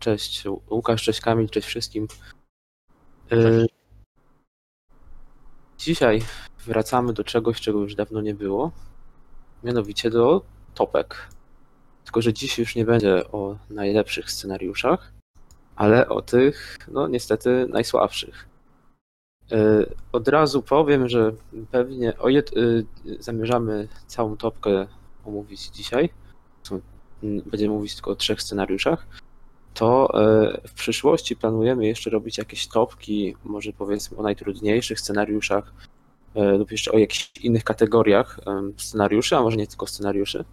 Cześć Łukasz, cześć Kamil, cześć wszystkim. E, Dzisiaj wracamy do czegoś, czego już dawno nie było, mianowicie do topek. Tylko, że dziś już nie będzie o najlepszych scenariuszach, ale o tych, no niestety, najsłabszych. E, Od razu powiem, że pewnie o jed... e, zamierzamy całą topkę omówić dzisiaj. Są- m, Będziemy mówić tylko o trzech scenariuszach. To e, w przyszłości planujemy jeszcze robić jakieś topki, może powiedzmy o najtrudniejszych scenariuszach, e, lub jeszcze o jakichś innych kategoriach em, scenariuszy, a może nie tylko scenariuszy.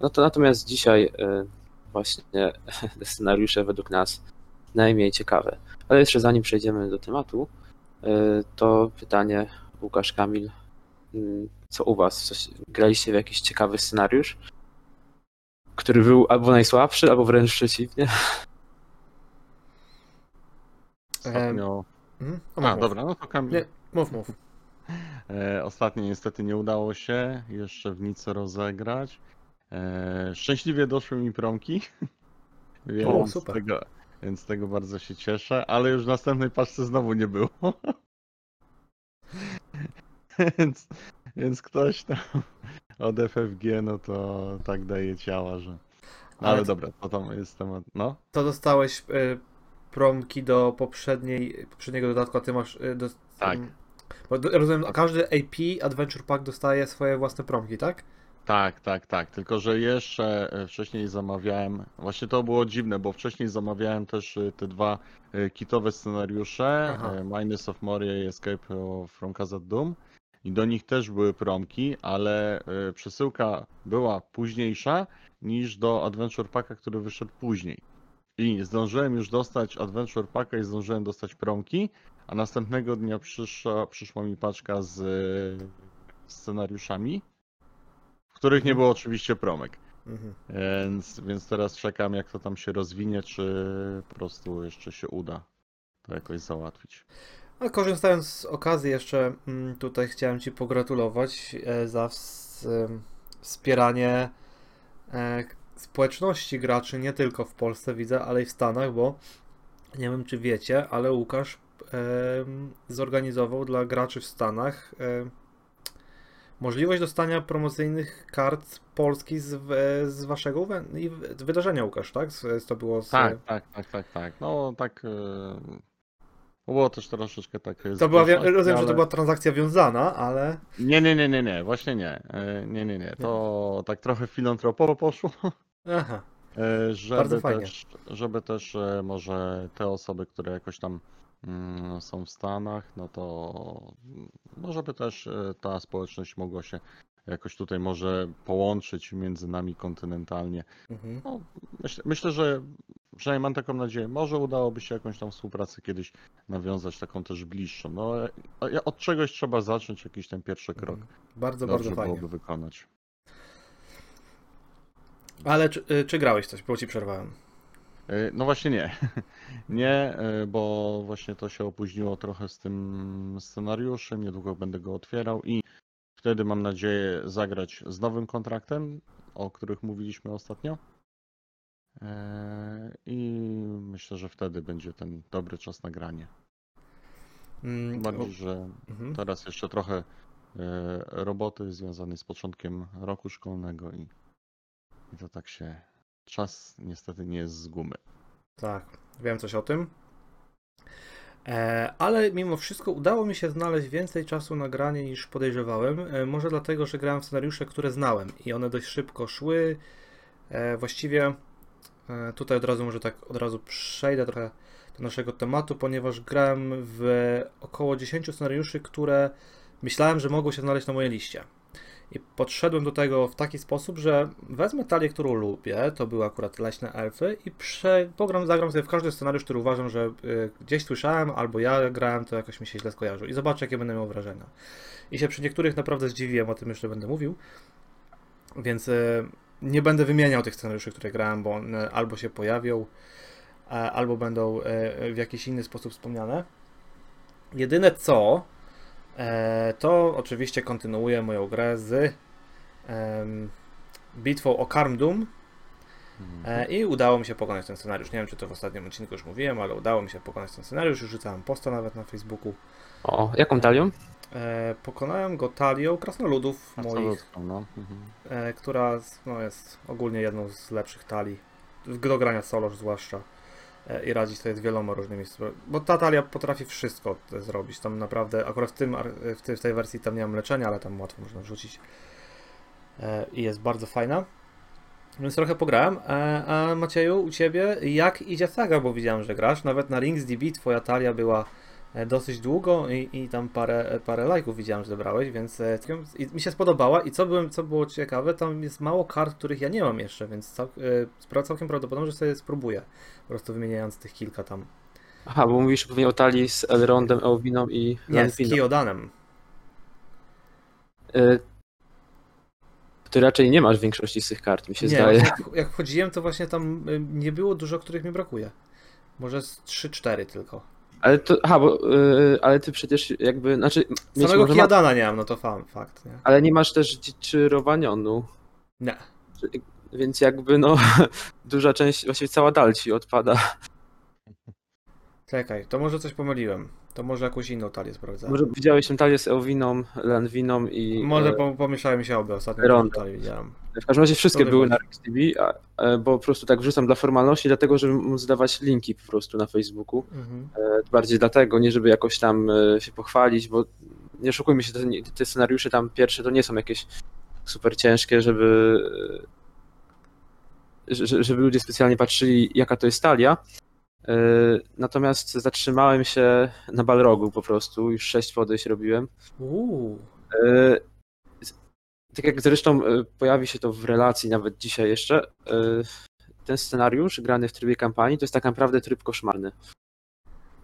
No to natomiast dzisiaj e, właśnie te scenariusze według nas najmniej ciekawe. Ale jeszcze zanim przejdziemy do tematu, e, to pytanie Łukasz Kamil, mm, co u was? Coś, graliście w jakiś ciekawy scenariusz? Który był albo najsłabszy, albo wręcz przeciwnie. Ostatnio... Mhm. O, A, mów, dobra, no to Kamil. Nie. Mów, mów. E, ostatnio niestety nie udało się jeszcze w nic rozegrać. E, szczęśliwie doszły mi promki. więc, super. Tego, więc tego bardzo się cieszę, ale już w następnej paczce znowu nie było. więc, więc ktoś tam od FFG, no to tak daje ciała, że. Ale Ale- dobra, to tam jest temat. No. To dostałeś y, promki do poprzedniej, poprzedniego dodatku, a ty masz... Y, do, Tak. Bo rozumiem, każdy AP Adventure Pack dostaje swoje własne promki, tak? Tak, tak, tak. Tylko, że jeszcze e, wcześniej zamawiałem. Właśnie to było dziwne, bo wcześniej zamawiałem też e, te dwa kitowe scenariusze: Aha. Minus of Moria i Escape from Khazad Doom. I do nich też były promki, ale przesyłka była późniejsza niż do Adventure Packa, który wyszedł później. Zdążyłem już dostać Adventure Packa i zdążyłem dostać promki, a następnego dnia przyszła, przyszła mi paczka z e, scenariuszami, w których nie Mhm. było oczywiście promek. Mhm. Więc, więc teraz czekam, jak to tam się rozwinie, czy po prostu jeszcze się uda to jakoś załatwić. A korzystając z okazji jeszcze mm, tutaj chciałem Ci pogratulować e, za em, wspieranie e, społeczności graczy nie tylko w Polsce widzę, ale i w Stanach, bo nie wiem czy wiecie, ale Łukasz em, zorganizował dla graczy w Stanach em, możliwość dostania promocyjnych kart Polski z, z Waszego wydarzenia Łukasz, tak? Z, to było z, Tak, tak, tak, tak, tak. No tak. e, Było też troszeczkę tak. To była, wi- rozumiem, że to ale- była transakcja wiązana, ale Nie, nie, nie, nie, nie, właśnie nie. E, Nie, nie, nie. To tak trochę filantropowo poszło. aha. E, Żeby Bardzo fajnie. też, żeby też e, może te osoby, które jakoś tam mm, są w Stanach, no to mm, może by też e, ta społeczność mogła się jakoś tutaj może połączyć między nami kontynentalnie. Mhm. No, myślę, myślę, że przynajmniej mam taką nadzieję, może udałoby się jakąś tam współpracę kiedyś nawiązać, taką też bliższą. No, e, od czegoś trzeba zacząć, jakiś ten pierwszy krok. Bardzo, Dobrze bardzo fajnie. byłoby wykonać. Ale czy, y, czy grałeś coś? Bo ci przerwałem. E, No właśnie nie. Nie, e, bo właśnie to się opóźniło trochę z tym scenariuszem. Niedługo będę go otwierał i wtedy mam nadzieję zagrać z nowym kontraktem, o których mówiliśmy ostatnio. E, I myślę, że wtedy będzie ten dobry czas na granie. Mm, bardziej, że mhm. teraz jeszcze trochę e, roboty związanej z początkiem roku szkolnego i, i to tak się. Czas niestety nie jest z gumy. Tak, wiem coś o tym. E, ale mimo wszystko udało mi się znaleźć więcej czasu na granie niż podejrzewałem. Może dlatego, że grałem w scenariusze, które znałem i one dość szybko szły. Właściwie tutaj od razu może tak od razu przejdę trochę do naszego tematu, ponieważ grałem w około 10 scenariuszy, które myślałem, że mogą się znaleźć na mojej liście. I podszedłem do tego w taki sposób, że wezmę talię, którą lubię, to były akurat leśne elfy, i prze... pogram, zagram sobie w każdy scenariusz, który uważam, że y, gdzieś słyszałem, albo ja grałem, to jakoś mi się źle skojarzył. I zobaczę, jakie będę miał wrażenia. I się przy niektórych naprawdę zdziwiłem, o tym jeszcze będę mówił. Więc y, nie będę wymieniał tych scenariuszy, które grałem, bo one albo się pojawią, a- albo będą y, w jakiś inny sposób wspomniane. Jedyne co, E, to oczywiście kontynuuję moją grę z bitwą o Karmdum. Mhm. E, I udało mi się pokonać ten scenariusz. Nie wiem, czy to w ostatnim odcinku już mówiłem, ale udało mi się pokonać ten scenariusz. Już rzucałem posta nawet na Facebooku. O, jaką talią? E, pokonałem go talią krasnoludów moich, no. Mhm. e, która no, jest ogólnie jedną z lepszych talii. w- Do grania solo zwłaszcza. E, I radzi sobie z wieloma różnymi. Bo ta talia potrafi wszystko zrobić. Tam naprawdę, akurat w, tym, w, tej, w tej wersji tam nie mam leczenia, ale tam łatwo można wrzucić. E, I jest bardzo fajna. Więc trochę pograłem. E, A Macieju, u ciebie jak idzie saga? Bo widziałem, że grasz. Nawet na Rings DB twoja talia była dosyć długo i, i tam parę, e, parę lajków widziałem, że zebrałeś, więc e, mi się spodobała. I co, byłem, co było ciekawe, tam jest mało kart, których ja nie mam jeszcze, więc cał, e, całkiem prawdopodobne, że sobie spróbuję. Po prostu wymieniając tych kilka tam. Aha, bo mówisz pewnie o talii z Elrondem, Elwiną i Nie, z. Kiodanem. Y, Ty raczej nie masz większości z tych kart, mi się Nie, zdaje. jak, jak wchodziłem, to właśnie tam nie było dużo, których mi brakuje. Może z 3-4 tylko. Ale to, aha, bo, y, ale ty przecież jakby, znaczy, Samego może ma, Kiadana nie mam, no to fam, fakt, nie? ale nie masz też czy Rowanionu, Nie. więc jakby no, duża część, właściwie cała dal ci odpada. Czekaj, to może coś pomyliłem. To może jakąś inną talię sprawdzałem. Może widziałeś tę talię z Elwiną, Lanwiną i... Może e, po, pomieszały mi się obie, ostatnio talię widziałem. W każdym razie wszystkie były na RxTV, a, e, bo po prostu tak wrzucam dla formalności, dlatego żeby móc dawać linki po prostu na Facebooku. Mhm. E, Bardziej dlatego, nie żeby jakoś tam e, się pochwalić, bo nie oszukujmy się, te, te scenariusze tam pierwsze to nie są jakieś super ciężkie, żeby, że- żeby ludzie specjalnie patrzyli, jaka to jest talia. Natomiast zatrzymałem się na Balrogu po prostu, już sześć podejść robiłem. Uuu. Tak jak zresztą e, pojawi się to w relacji nawet dzisiaj jeszcze, e, ten scenariusz grany w trybie kampanii to jest tak naprawdę tryb koszmarny.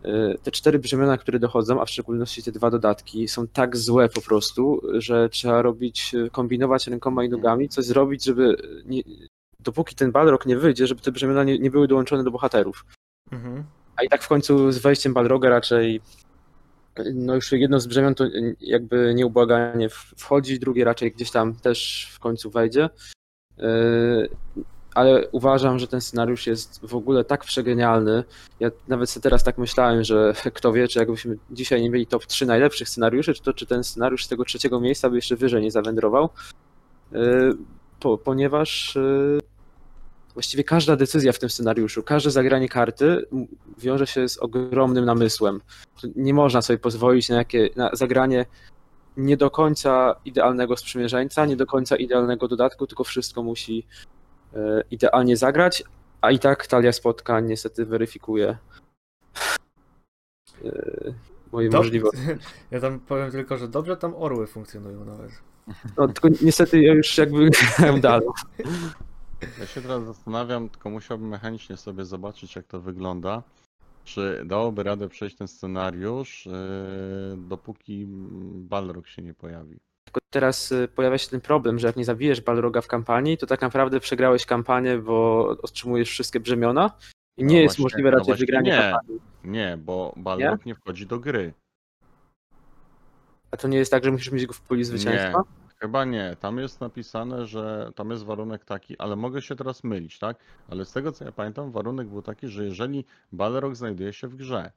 E, Te cztery brzemiona, które dochodzą, a w szczególności te dwa dodatki, są tak złe po prostu, że trzeba robić, kombinować rękoma i nogami, coś zrobić, żeby nie, dopóki ten Balrog nie wyjdzie, żeby te brzemiona nie, nie były dołączone do bohaterów. Mhm. A i tak w końcu z wejściem Balroga raczej no już jedno z brzemion to jakby nieubłaganie wchodzi, drugie raczej gdzieś tam też w końcu wejdzie. Yy, Ale uważam, że ten scenariusz jest w ogóle tak przegenialny. Ja nawet sobie teraz tak myślałem, że kto wie, czy jakbyśmy dzisiaj nie mieli top 3 najlepszych scenariuszy, czy to czy ten scenariusz z tego trzeciego miejsca by jeszcze wyżej nie zawędrował. Yy, Po, ponieważ yy, właściwie każda decyzja w tym scenariuszu, każde zagranie karty wiąże się z ogromnym namysłem. Nie można sobie pozwolić na, jakie, na zagranie nie do końca idealnego sprzymierzeńca, nie do końca idealnego dodatku, tylko wszystko musi e, idealnie zagrać, a i tak talia spotkań niestety weryfikuje e, moje Dob- możliwości. Ja tam powiem tylko, że dobrze tam orły funkcjonują nawet. No, tylko niestety ja już jakby grałem dalej. Ja się teraz zastanawiam, tylko musiałbym mechanicznie sobie zobaczyć, jak to wygląda. Czy dałoby radę przejść ten scenariusz, yy, dopóki Balrog się nie pojawi? Tylko teraz y, pojawia się ten problem, że jak nie zabijesz Balroga w kampanii, to tak naprawdę przegrałeś kampanię, bo otrzymujesz wszystkie brzemiona i No nie jest właśnie, możliwe no raczej właśnie wygranie nie. kampanii. Nie, bo Balrog nie, wchodzi do gry. A to nie jest tak, że musisz mieć go w puli zwycięstwa? Chyba nie. Tam jest napisane, że tam jest warunek taki, ale mogę się teraz mylić, tak? Ale z tego co ja pamiętam, warunek był taki, że jeżeli Balrog znajduje się w grze,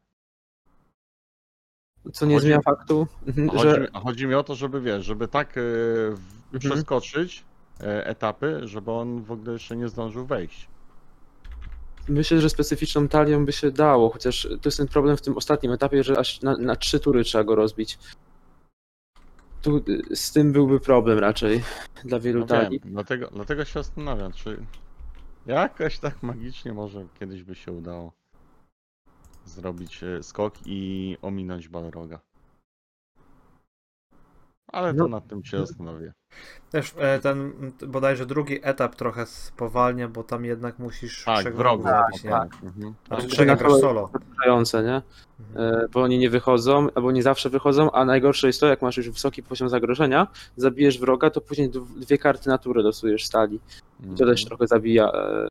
Co nie Chodzi- zmienia faktu, mhm, chodzi, że mi- a chodzi mi o to, żeby wiesz, żeby tak yy, Mhm. przeskoczyć e, etapy, żeby on w ogóle jeszcze nie zdążył wejść. myślę, że specyficzną talią by się dało, chociaż to jest ten problem w tym ostatnim etapie, że aż na, na trzy tury trzeba go rozbić. Tu z tym byłby problem raczej dla wielu No wiem, talii. dlatego, dlatego się zastanawiam, czy jakoś tak magicznie może kiedyś by się udało zrobić e, skok i ominąć Balroga. Ale to No. nad tym się zastanowię. Też e, ten bodajże drugi etap trochę spowalnia, bo tam jednak musisz Tak, wrogów zabić, nie? tak. Mhm. Znaczy, Trzy tak na jak grasz kole- solo. Nie? Mhm. E, Bo oni nie wychodzą, albo nie zawsze wychodzą, a najgorsze jest to, jak masz już wysoki poziom zagrożenia, zabijesz wroga, to później dw- dwie karty natury losujesz stali. I to Mhm. też trochę zabija e,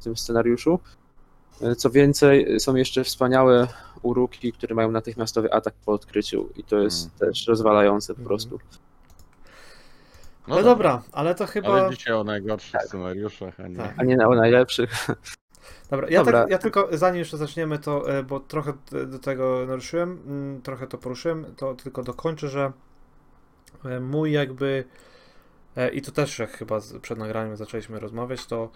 w tym scenariuszu. Co więcej, są jeszcze wspaniałe uruki, które mają natychmiastowy atak po odkryciu i to jest Mhm. też rozwalające po Mhm. prostu. No, dobra, ale to chyba... Ale dzisiaj o najgorszych Tak. scenariuszach, a nie. Tak. A nie na o najlepszych. Dobra, ja, Dobra. Tak, ja tylko zanim jeszcze zaczniemy, to e, bo trochę do tego naruszyłem, mm, trochę to poruszyłem, to tylko dokończę, że e, mój jakby e, i to też jak chyba przed nagraniem zaczęliśmy rozmawiać, to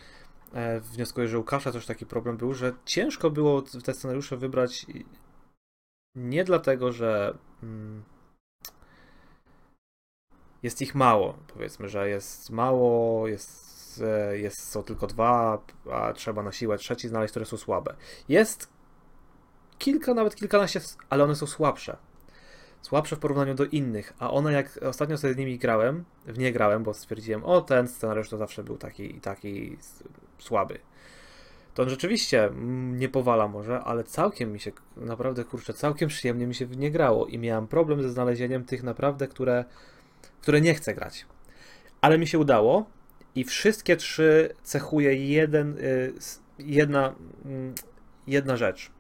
wnioskuję, że Łukasza też taki problem był, że ciężko było te scenariusze wybrać nie dlatego, że mm, jest ich mało, powiedzmy, że jest mało, jest, e, jest, są tylko dwa, a trzeba na siłę trzeci znaleźć, które są słabe. Jest kilka, nawet kilkanaście, ale one są słabsze. Słabsze w porównaniu do innych, a one jak ostatnio sobie z nimi grałem, w nie grałem, bo stwierdziłem, o ten scenariusz to zawsze był taki i taki słaby. To on rzeczywiście mm, nie powala może, ale całkiem mi się, naprawdę kurczę, całkiem przyjemnie mi się w nie grało i miałem problem ze znalezieniem tych naprawdę, które, które nie chcę grać. Ale mi się udało i wszystkie trzy cechuje jeden, y, jedna, mm, jedna rzecz.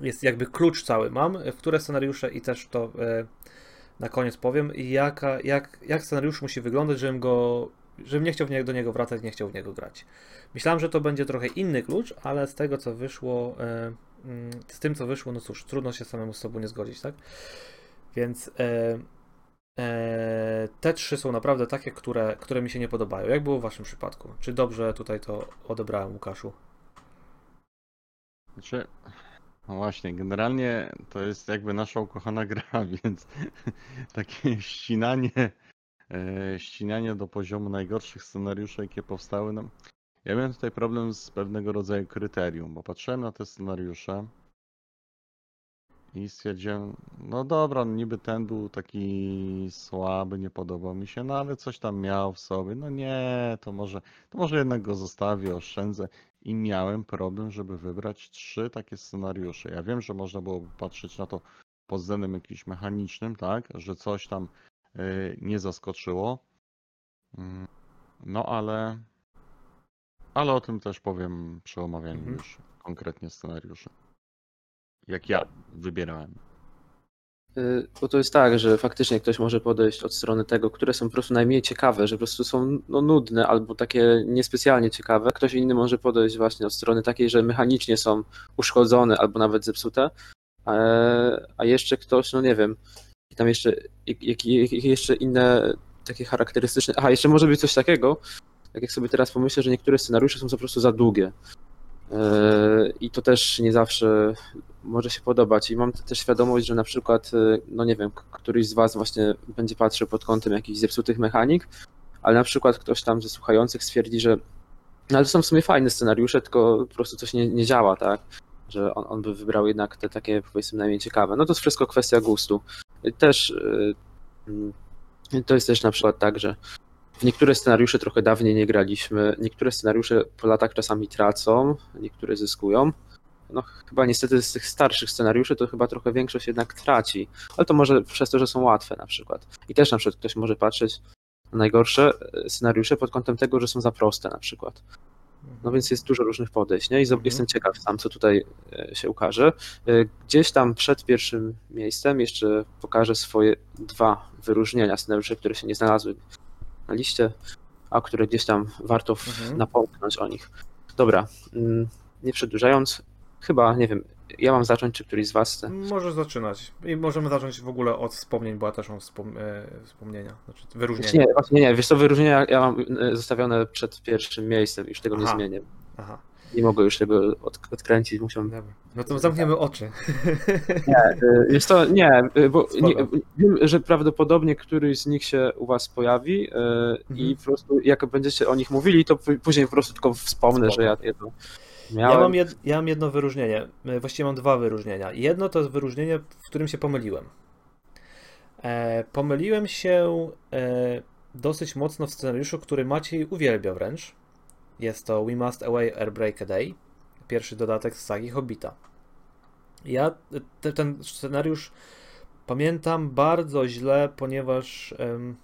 Jest jakby klucz cały mam, w które scenariusze i też to y, na koniec powiem, jaka, jak, jak scenariusz musi wyglądać, żebym go, żebym nie chciał nie, do niego wracać, nie chciał w niego grać. Myślałem, że to będzie trochę inny klucz, ale z tego co wyszło, e, mm, z tym co wyszło, no cóż, trudno się samemu z sobą nie zgodzić, tak? Więc e, e, te trzy są naprawdę takie, które, które mi się nie podobają. Jak było w waszym przypadku? Czy dobrze tutaj to odebrałem, Łukaszu? Znaczy, no właśnie, generalnie to jest jakby nasza ukochana gra, więc takie ścinanie, e, ścinanie do poziomu najgorszych scenariuszy, jakie powstały, no ja miałem tutaj problem z pewnego rodzaju kryterium, bo patrzyłem na te scenariusze i stwierdziłem, no dobra, no niby ten był taki słaby, nie podobał mi się, no ale coś tam miał w sobie, no nie, to może, to może jednak go zostawię, oszczędzę i miałem problem, żeby wybrać trzy takie scenariusze. Ja wiem, że można było patrzeć na to pod względem jakimś mechanicznym, tak, że coś tam nie zaskoczyło. Mm, No ale ale o tym też powiem przy omawianiu Mhm. już konkretnie scenariuszy. Jak ja wybierałem. Y, Bo to jest tak, że faktycznie ktoś może podejść od strony tego, które są po prostu najmniej ciekawe, że po prostu są no, nudne albo takie niespecjalnie ciekawe. Ktoś inny może podejść właśnie od strony takiej, że mechanicznie są uszkodzone albo nawet zepsute. A, a jeszcze ktoś, no nie wiem, tam jeszcze, jak, jak, jeszcze inne takie charakterystyczne. Aha, jeszcze może być coś takiego, tak jak sobie teraz pomyślę, że niektóre scenariusze są po prostu za długie. Yy, I to też nie zawsze może się podobać. I mam też świadomość, że na przykład, yy, no nie wiem, któryś z Was właśnie będzie patrzył pod kątem jakichś zepsutych mechanik, ale na przykład ktoś tam ze słuchających stwierdzi, że no ale to są w sumie fajne scenariusze, tylko po prostu coś nie, nie działa, tak? Że on, on by wybrał jednak te takie powiedzmy najmniej ciekawe. No to jest wszystko kwestia gustu. Też yy, yy, to jest też na przykład tak, że w niektóre scenariusze trochę dawniej nie graliśmy, niektóre scenariusze po latach czasami tracą, niektóre zyskują. No chyba niestety z tych starszych scenariuszy to chyba trochę większość jednak traci, ale to może przez to, że są łatwe na przykład. I też na przykład ktoś może patrzeć na najgorsze e, scenariusze pod kątem tego, że są za proste na przykład. No więc jest dużo różnych podejść, nie? I Mhm. jestem ciekaw sam, co tutaj e, się ukaże. E, Gdzieś tam przed pierwszym miejscem jeszcze pokażę swoje dwa wyróżnienia scenariuszy, które się nie znalazły na liście, a które gdzieś tam warto Mhm. napomknąć o nich. Dobra, mm, nie przedłużając, chyba, nie wiem, ja mam zacząć, czy któryś z was chce? Możesz zaczynać. I możemy zacząć w ogóle od wspomnień, bo ja też mam wspom- e, wspomnienia, znaczy wyróżnienia. Nie, właśnie nie, wiesz co, wyróżnienia ja mam e, zostawione przed pierwszym miejscem, już tego nie Aha. zmienię. Aha, Nie mogę już tego od, odkręcić, musiałem dobra. No to zamkniemy oczy. Y, Jest to nie, y, bo nie, wiem, że prawdopodobnie któryś z nich się u was pojawi y, i Mhm. po prostu jak będziecie o nich mówili, to później po prostu tylko wspomnę, Spoko. że ja jedno miałem. Ja mam, jed, ja mam jedno wyróżnienie. E, Właściwie mam dwa wyróżnienia. Jedno to jest wyróżnienie, w którym się pomyliłem. E, pomyliłem się e, dosyć mocno w scenariuszu, który Maciej uwielbia wręcz. Jest to We Must Away Airbreak a Day. Pierwszy dodatek z sagi Hobbita. Ja te, ten scenariusz pamiętam bardzo źle, ponieważ em,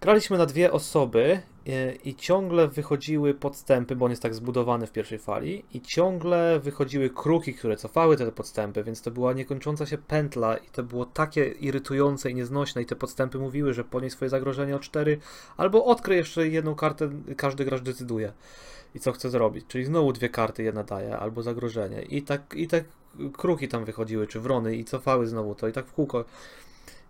graliśmy na dwie osoby i ciągle wychodziły podstępy, bo on jest tak zbudowany w pierwszej fali, i ciągle wychodziły kruki, które cofały te podstępy, więc to była niekończąca się pętla i to było takie irytujące i nieznośne i te podstępy mówiły, że ponieś swoje zagrożenie o 4, albo odkryj jeszcze jedną kartę, każdy gracz decyduje i co chce zrobić, czyli znowu dwie karty jedna daje, albo zagrożenie i tak, i tak kruki tam wychodziły, czy wrony i cofały znowu to i tak w kółko.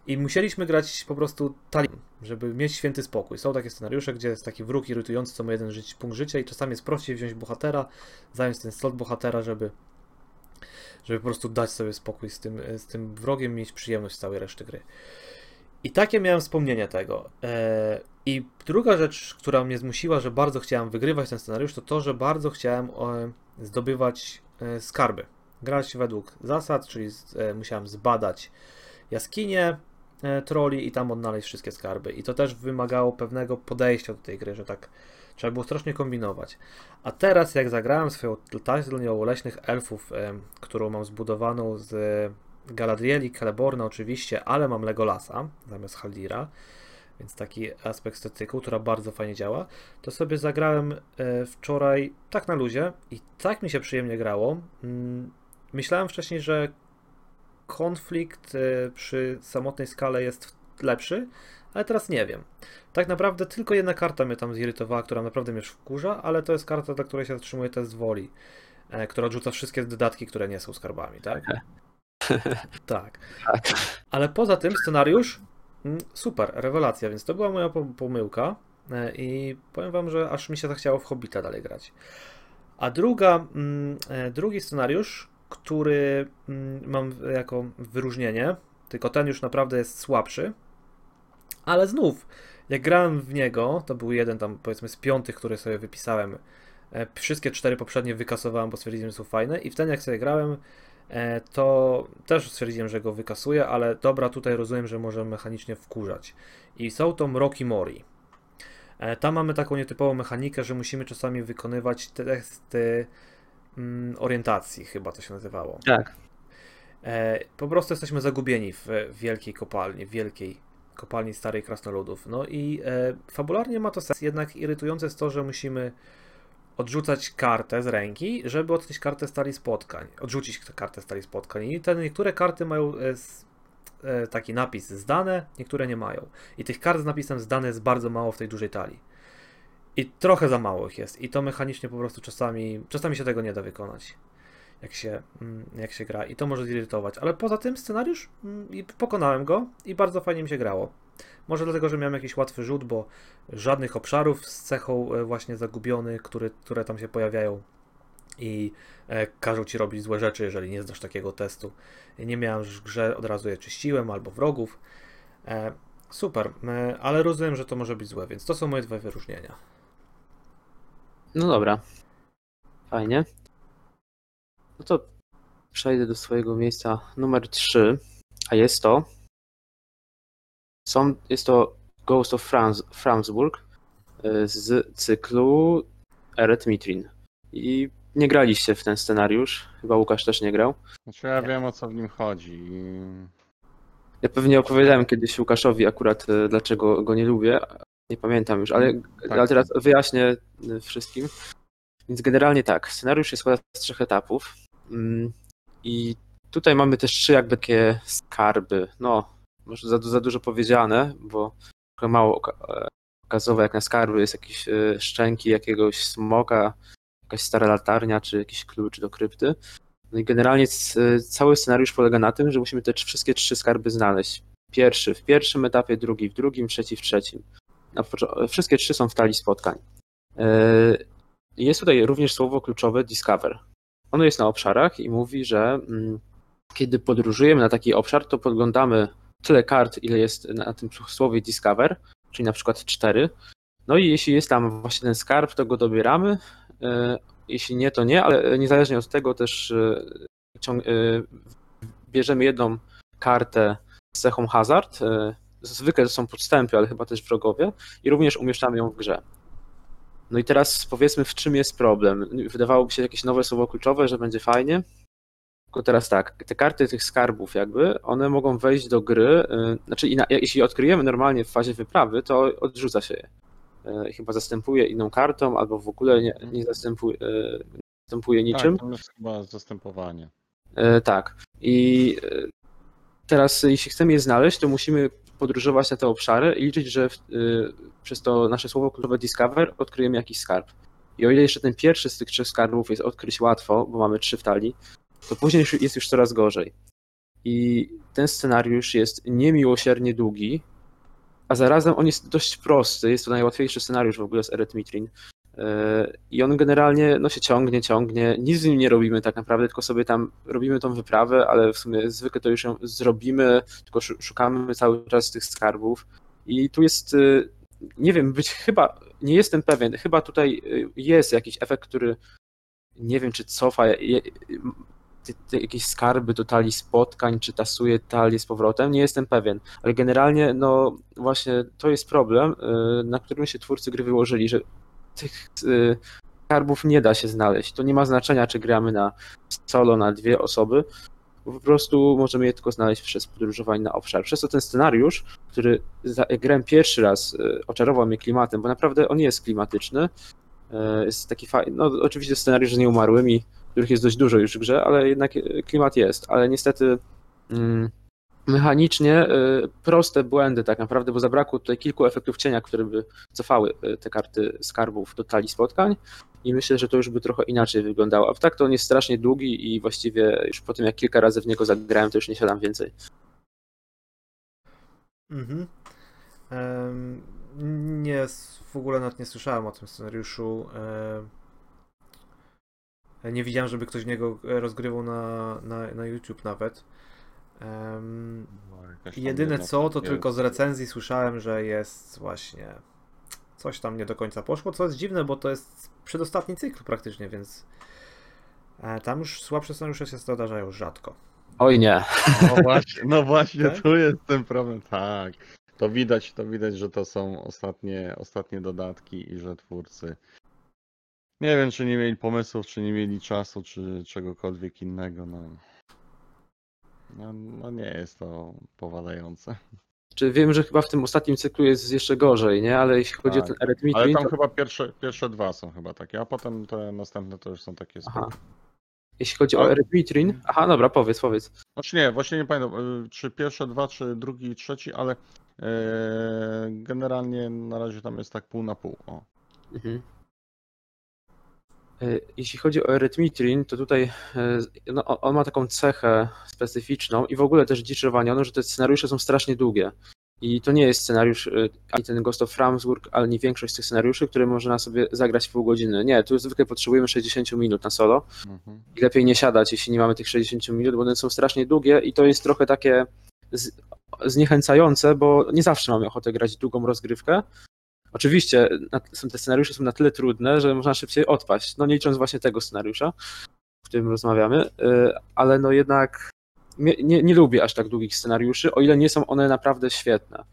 I musieliśmy grać po prostu talim, żeby mieć święty spokój. Są takie scenariusze, gdzie jest taki wróg irytujący, co ma jeden żyć, punkt życia i czasami jest prościej wziąć bohatera, zająć ten slot bohatera, żeby, żeby po prostu dać sobie spokój z tym, z tym wrogiem, mieć przyjemność z całej reszty gry. I takie miałem wspomnienie tego. Eee, I druga rzecz, która mnie zmusiła, że bardzo chciałem wygrywać ten scenariusz, to to, że bardzo chciałem e, zdobywać e, skarby. Grać według zasad, czyli e, musiałem zbadać jaskinie, E, troli i tam odnaleźć wszystkie skarby. I to też wymagało pewnego podejścia do tej gry, że tak trzeba było strasznie kombinować. A teraz, jak zagrałem swoją tazlnią leśnych elfów, e, którą mam zbudowaną z Galadrieli, Celeborna oczywiście, ale mam Legolasa zamiast Haldira, więc taki aspekt estetyku, która bardzo fajnie działa, to sobie zagrałem e, wczoraj tak na luzie i tak mi się przyjemnie grało. Mm, myślałem wcześniej, że konflikt e, przy samotnej skale jest lepszy, ale teraz nie wiem. Tak naprawdę tylko jedna karta mnie tam zirytowała, która naprawdę mnie wkurza, ale to jest karta, dla której się zatrzymuje test woli, e, która odrzuca wszystkie dodatki, które nie są skarbami, tak? tak. Ale poza tym scenariusz mm, super, rewelacja, więc to była moja pomyłka e, i powiem wam, że aż mi się zachciało w Hobbita dalej grać. A druga, mm, drugi scenariusz który mm, mam jako wyróżnienie, tylko ten już naprawdę jest słabszy. Ale znów, jak grałem w niego, to był jeden tam powiedzmy z piątych, który sobie wypisałem. E, wszystkie cztery poprzednie wykasowałem, bo stwierdziłem, że są fajne. I w ten jak sobie grałem, e, to też stwierdziłem, że go wykasuję, ale dobra, tutaj rozumiem, że może mechanicznie wkurzać. I są to Mroki Mori. E, tam mamy taką nietypową mechanikę, że musimy czasami wykonywać testy orientacji, chyba to się nazywało. Tak. E, po prostu jesteśmy zagubieni w, wielkiej kopalni, w wielkiej kopalni starej krasnoludów. No i e, fabularnie ma to sens, jednak irytujące jest to, że musimy odrzucać kartę z ręki, żeby odkryć kartę stali spotkań. Odrzucić kartę stali spotkań. I te niektóre karty mają e, taki napis zdane, niektóre nie mają. I tych kart z napisem zdane jest bardzo mało w tej dużej talii. I trochę za mało ich jest. I to mechanicznie po prostu czasami, czasami się tego nie da wykonać, jak się, mm, jak się gra. I to może zirytować. Ale poza tym scenariusz, mm, i pokonałem go i bardzo fajnie mi się grało. Może dlatego, że miałem jakiś łatwy rzut, bo żadnych obszarów z cechą e, właśnie zagubiony, który, które tam się pojawiają i e, każą ci robić złe rzeczy, jeżeli nie zdasz takiego testu. Nie miałem w grze, od razu je czyściłem albo wrogów. E, super, ale rozumiem, że to może być złe, więc to są moje dwa wyróżnienia. No dobra. Fajnie. No to przejdę do swojego miejsca numer 3, a jest to są, jest to Ghost of Franz, Framsburg y, z cyklu Eret Mitrin. I nie graliście w ten scenariusz. Chyba Łukasz też nie grał. Znaczy ja wiem o co w nim chodzi. Ja pewnie opowiadałem kiedyś Łukaszowi akurat y, dlaczego go nie lubię, nie pamiętam już, ale, tak. ale teraz wyjaśnię y, wszystkim. Więc generalnie tak, scenariusz się składa z trzech etapów. Mm, I tutaj mamy też trzy jakby takie skarby. No, może za, za dużo powiedziane, bo trochę mało e, okazowe jak na skarby jest jakieś e, szczęki jakiegoś smoka, jakaś stara latarnia, czy jakiś klucz do krypty. No i generalnie cały scenariusz polega na tym, że musimy te wszystkie trzy skarby znaleźć. Pierwszy w pierwszym etapie, drugi w drugim, trzeci w trzecim wszystkie trzy są w talii spotkań. E, jest tutaj również słowo kluczowe discover. Ono jest na obszarach i mówi, że mm, kiedy podróżujemy na taki obszar, to podglądamy tyle kart, ile jest na tym słowie discover, czyli na przykład cztery. No i jeśli jest tam właśnie ten skarb, to go dobieramy. E, jeśli nie, to nie, ale niezależnie od tego też e, bierzemy jedną kartę z cechą hazard, zwykle to są podstępy, ale chyba też wrogowie, i również umieszczamy ją w grze. No i teraz powiedzmy, w czym jest problem. Wydawałoby się jakieś nowe słowo kluczowe, że będzie fajnie. Tylko teraz tak, te karty tych skarbów, jakby, one mogą wejść do gry. Yy, znaczy, jeśli odkryjemy normalnie w fazie wyprawy, to odrzuca się je. e, chyba zastępuje inną kartą, albo w ogóle nie, nie zastępuje, nie zastępuje niczym. Tak, tam jest chyba zastępowanie. Tak. I teraz, jeśli chcemy je znaleźć, to musimy podróżować na te obszary i liczyć, że w, e, przez to nasze słowo kluczowe Discover odkryjemy jakiś skarb. I o ile jeszcze ten pierwszy z tych trzech skarbów jest odkryć łatwo, bo mamy trzy w talii, to później jest już coraz gorzej. I ten scenariusz jest niemiłosiernie długi, a zarazem on jest dość prosty. Jest to najłatwiejszy scenariusz w ogóle z Erytmitrin. I on generalnie no, się ciągnie, ciągnie. Nic z nim nie robimy tak naprawdę, tylko sobie tam robimy tą wyprawę, ale w sumie zwykle to już ją zrobimy, tylko szu- szukamy cały czas tych skarbów. I tu jest, yy, nie wiem, być chyba, nie jestem pewien, chyba tutaj yy, jest jakiś efekt, który nie wiem, czy cofa te, te jakieś skarby do talii spotkań, czy tasuje talię z powrotem, nie jestem pewien. Ale generalnie, no właśnie to jest problem, yy, na którym się twórcy gry wyłożyli, że tych y, skarbów nie da się znaleźć. To nie ma znaczenia, czy gramy na solo, na dwie osoby. Po prostu możemy je tylko znaleźć przez podróżowanie na obszar. Przez to ten scenariusz, który grałem pierwszy raz, y, oczarował mnie klimatem, bo naprawdę on jest klimatyczny. Y, Jest taki fajny. No, oczywiście scenariusz z nieumarłymi, których jest dość dużo już w grze, ale jednak klimat jest. Ale niestety. mm, Mechanicznie y, proste błędy tak naprawdę, bo zabrakło tutaj kilku efektów cienia, które by cofały y, te karty skarbów do talii spotkań i myślę, że to już by trochę inaczej wyglądało. A tak to on jest strasznie długi i właściwie już po tym jak kilka razy w niego zagrałem, to już nie siadam więcej. Mhm. Em, nie, w ogóle nawet nie słyszałem o tym scenariuszu. Em, nie widziałem, żeby ktoś niego e, rozgrywał na, na, na YouTube nawet. Tam jedyne co, to tylko z recenzji słyszałem, że jest właśnie coś tam nie do końca poszło, co jest dziwne, bo to jest przedostatni cykl praktycznie, więc e, tam już słabsze scenariusze się zdarzają rzadko. Oj nie. No właśnie, no właśnie Tak? tu jest ten problem. Tak. To widać, to widać, że to są ostatnie, ostatnie dodatki i że twórcy. Nie wiem, czy nie mieli pomysłów, czy nie mieli czasu, czy czegokolwiek innego. No, no, no nie jest to powalające. Czy wiem, że chyba w tym ostatnim cyklu jest jeszcze gorzej, nie? Ale jeśli chodzi o Tak. ten Ale Arithmetry, tam to chyba pierwsze, pierwsze dwa są chyba takie, a potem te następne to już są takie Aha. jeśli chodzi o Ale- Arithmetrin, aha, dobra, powiedz, powiedz. Znaczy nie, właśnie nie pamiętam, y, czy pierwsze dwa, czy drugi i trzeci, ale e, generalnie na razie tam jest tak pół na pół. O. Mhm. E, Jeśli chodzi o Erytmitrin, to tutaj e, no, on- ma taką cechę specyficzną i w ogóle też dzicz Rwaniono, że te scenariusze są strasznie długie. I to nie jest scenariusz, e, ani ten Ghost of Ramsburg, ani większość z tych scenariuszy, które można sobie zagrać w pół godziny. Nie, tu zwykle potrzebujemy 60 minut na solo Mhm. i lepiej nie siadać, jeśli nie mamy tych 60 minut, bo one są strasznie długie i to jest trochę takie zniechęcające, bo nie zawsze mamy ochotę grać długą rozgrywkę. Oczywiście są te scenariusze są na tyle trudne, że można szybciej odpaść, no nie licząc właśnie tego scenariusza, w którym rozmawiamy, y, ale no jednak nie, nie, nie lubię aż tak długich scenariuszy, o ile nie są one naprawdę świetne.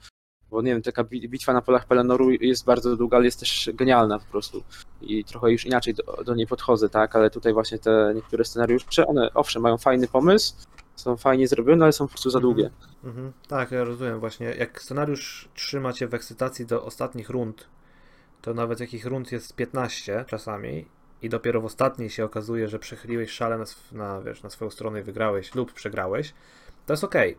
Bo nie wiem, taka bi- bitwa na polach Pelenoru jest bardzo długa, ale jest też genialna po prostu. I trochę już inaczej do, do niej podchodzę, tak, ale tutaj właśnie te niektóre scenariusze, one owszem mają fajny pomysł, są fajnie zrobione, ale są po prostu za długie. Mhm. Tak, ja rozumiem właśnie. Jak scenariusz trzyma cię w ekscytacji do ostatnich rund, to nawet jakich rund jest 15 czasami i dopiero w ostatniej się okazuje, że przechyliłeś szale na, na, wiesz, na swoją stronę i wygrałeś lub przegrałeś, to jest okej.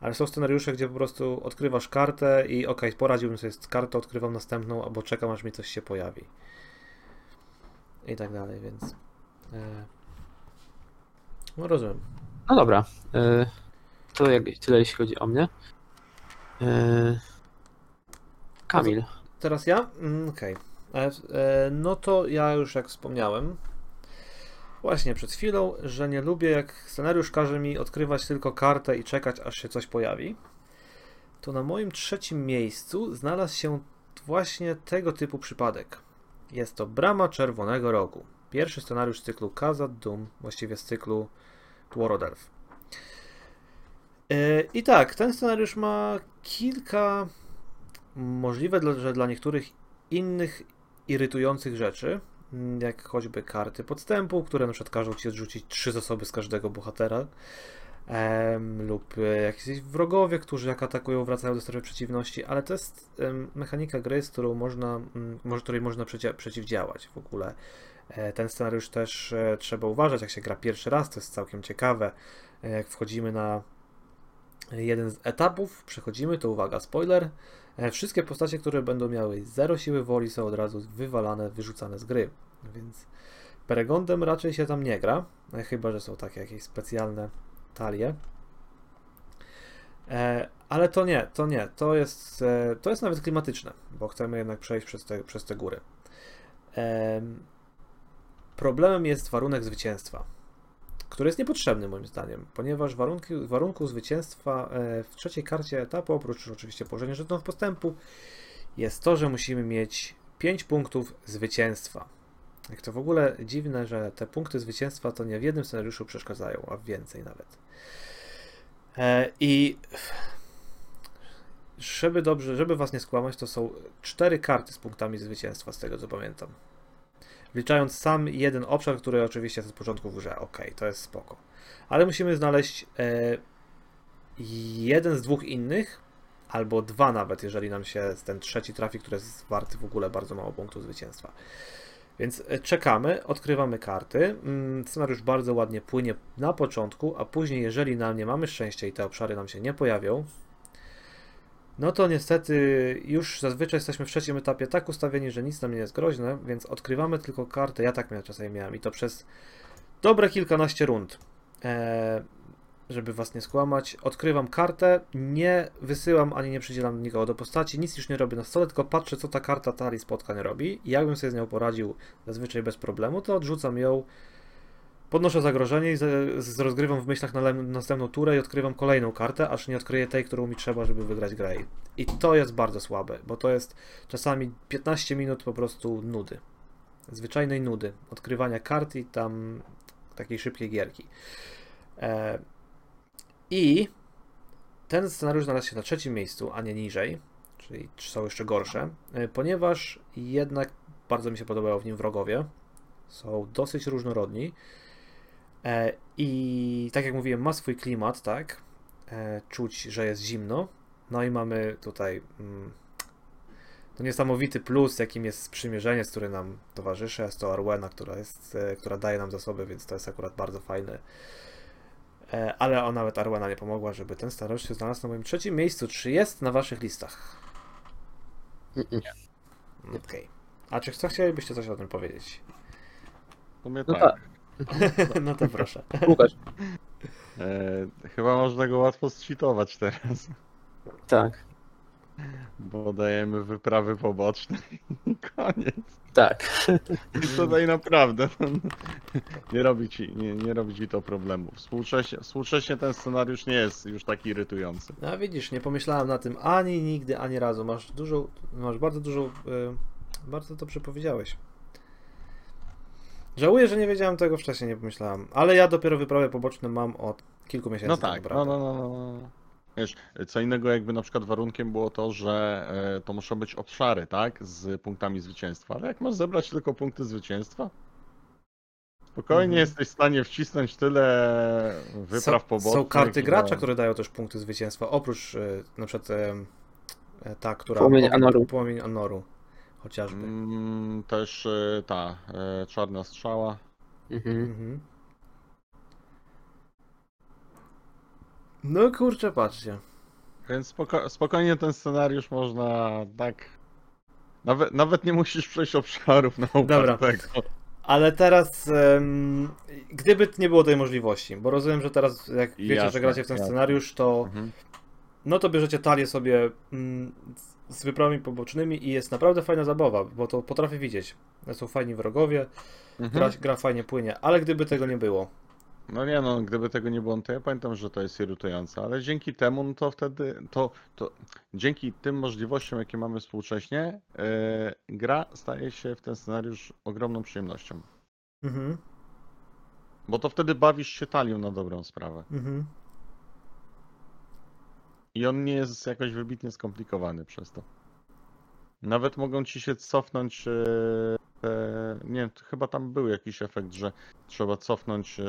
Ale są scenariusze, gdzie po prostu odkrywasz kartę i okej, poradziłbym sobie z kartą, odkrywam następną, albo czekam aż mi coś się pojawi. I tak dalej, więc... E... No rozumiem. No dobra, y, to jak, tyle jeśli chodzi o mnie. Y, Kamil, Teraz ja? Mm, Okej. E, e, No to ja już jak wspomniałem, właśnie przed chwilą, że nie lubię jak scenariusz każe mi odkrywać tylko kartę i czekać aż się coś pojawi. To na moim trzecim miejscu znalazł się właśnie tego typu przypadek. Jest to Brama Czerwonego Rogu. Pierwszy scenariusz z cyklu Kazad Doom, właściwie z cyklu Tworodelf. E, I tak, ten scenariusz ma kilka możliwe, że dla niektórych innych irytujących rzeczy, mm, jak choćby karty podstępu, które na przykład każą ci odrzucić trzy zasoby z każdego bohatera. lub jakiś wrogowie, którzy jak atakują, wracają do strefy przeciwności, ale to jest mechanika gry, z którą można, mm, której można przeci- przeciwdziałać w ogóle. E, Ten scenariusz też e, trzeba uważać, jak się gra pierwszy raz, to jest całkiem ciekawe. E, Jak wchodzimy na jeden z etapów, przechodzimy, to uwaga, spoiler. Wszystkie postacie, które będą miały zero siły woli, są od razu wywalane, wyrzucane z gry. Więc Peregondem raczej się tam nie gra, chyba że są takie jakieś specjalne talie. Ale to nie, to nie, to jest, to jest nawet klimatyczne, bo chcemy jednak przejść przez te, przez te góry. Em, Problemem jest warunek zwycięstwa, który jest niepotrzebny moim zdaniem, ponieważ warunki, warunku zwycięstwa e, w trzeciej karcie etapu, oprócz oczywiście położenia żetonów postępu, jest to, że musimy mieć 5 punktów zwycięstwa. Jak to w ogóle dziwne, że te punkty zwycięstwa to nie w jednym scenariuszu przeszkadzają, a więcej nawet. E, I żeby dobrze, żeby was nie skłamać, to są cztery karty z punktami zwycięstwa, z tego co pamiętam. Wliczając sam jeden obszar, który oczywiście jest od początku w grze. Ok, to jest spoko. Ale musimy znaleźć e, jeden z dwóch innych, albo dwa nawet, jeżeli nam się ten trzeci trafi, który jest warty w ogóle bardzo mało punktów zwycięstwa. Więc e, czekamy, odkrywamy karty. Mm, Scenariusz bardzo ładnie płynie na początku, a później, jeżeli nam nie mamy szczęścia i te obszary nam się nie pojawią, no to niestety już zazwyczaj jesteśmy w trzecim etapie tak ustawieni, że nic nam nie jest groźne, więc odkrywamy tylko kartę. Ja tak miałem, czasami miałem i to przez dobre kilkanaście rund. Eee, żeby was nie skłamać, odkrywam kartę, nie wysyłam ani nie przydzielam nikogo do postaci, nic już nie robię na stole, tylko patrzę, co ta karta talii spotkań robi i jakbym sobie z nią poradził zazwyczaj bez problemu, to odrzucam ją, podnoszę zagrożenie i z, rozgrywam w myślach na następną turę i odkrywam kolejną kartę, aż nie odkryję tej, którą mi trzeba, żeby wygrać grę. I to jest bardzo słabe, bo to jest czasami 15 minut po prostu nudy. Zwyczajnej nudy. Odkrywania kart i tam takiej szybkiej gierki. E, I ten scenariusz znalazł się na trzecim miejscu, a nie niżej, czyli są jeszcze gorsze, e, ponieważ jednak bardzo mi się podobają w nim wrogowie. Są dosyć różnorodni. E, I tak jak mówiłem, ma swój klimat, tak? E, Czuć, że jest zimno. No i mamy tutaj mm, to niesamowity plus, jakim jest sprzymierzenie, który nam towarzyszy. Jest to Arwena, która, jest, e, która daje nam zasoby, więc to jest akurat bardzo fajne. Ale o, nawet Arwena nie pomogła, żeby ten scenariusz się znalazł na moim trzecim miejscu. Czy jest na waszych listach? Mm-mm. Okej. A czy co chcielibyście coś o tym powiedzieć? No tak. no to proszę. Łukasz, E, chyba można go łatwo zcheatować teraz, tak, bo dajemy wyprawy poboczne i koniec. tak. I tutaj naprawdę no, nie, robi ci, nie, nie robi ci to problemu. Współcześnie, współcześnie ten scenariusz nie jest już taki irytujący. No widzisz, nie pomyślałem na tym ani nigdy, ani razu. Masz dużo, masz bardzo dużo, y, bardzo dobrze powiedziałeś. Żałuję, że nie wiedziałem tego wcześniej, nie pomyślałem. Ale ja dopiero wyprawy poboczne mam od kilku miesięcy. No tak tak, no, naprawdę. no, no, no. no. Wiesz, co innego jakby na przykład warunkiem było to, że e, to muszą być obszary, tak, z punktami zwycięstwa, ale jak masz zebrać tylko punkty zwycięstwa, spokojnie Mhm. jesteś w stanie wcisnąć tyle wypraw są, pobocznych. są karty gracza, które dają też punkty zwycięstwa, oprócz y, na przykład ta, która... Płomień Anoru. Płomień Anoru, chociażby. Mm, też e, ta e, czarna strzała. Mhm. Mhm. No kurczę, patrzcie. Więc spoko spokojnie ten scenariusz można tak. Nawet, nawet nie musisz przejść obszarów na Dobra. Ale teraz, em, gdyby nie było tej możliwości, bo rozumiem, że teraz jak wiecie, że Jasne, gracie w ten jasne. scenariusz, to Mhm. no to bierzecie talię sobie mm, z- wyprawami pobocznymi i jest naprawdę fajna zabawa, bo to potrafię widzieć. Są fajni wrogowie, gra, Mhm. gra fajnie płynie, ale gdyby tego nie było, No nie no, gdyby tego nie było, no to ja pamiętam, że to jest irytujące, ale dzięki temu, no to wtedy, to, to dzięki tym możliwościom, jakie mamy współcześnie, e, gra staje się w ten scenariusz ogromną przyjemnością. mhm, Bo to wtedy bawisz się talią na dobrą sprawę. mhm. I on nie jest jakoś wybitnie skomplikowany przez to. Nawet mogą ci się cofnąć e, te, nie chyba tam był jakiś efekt, że trzeba cofnąć e,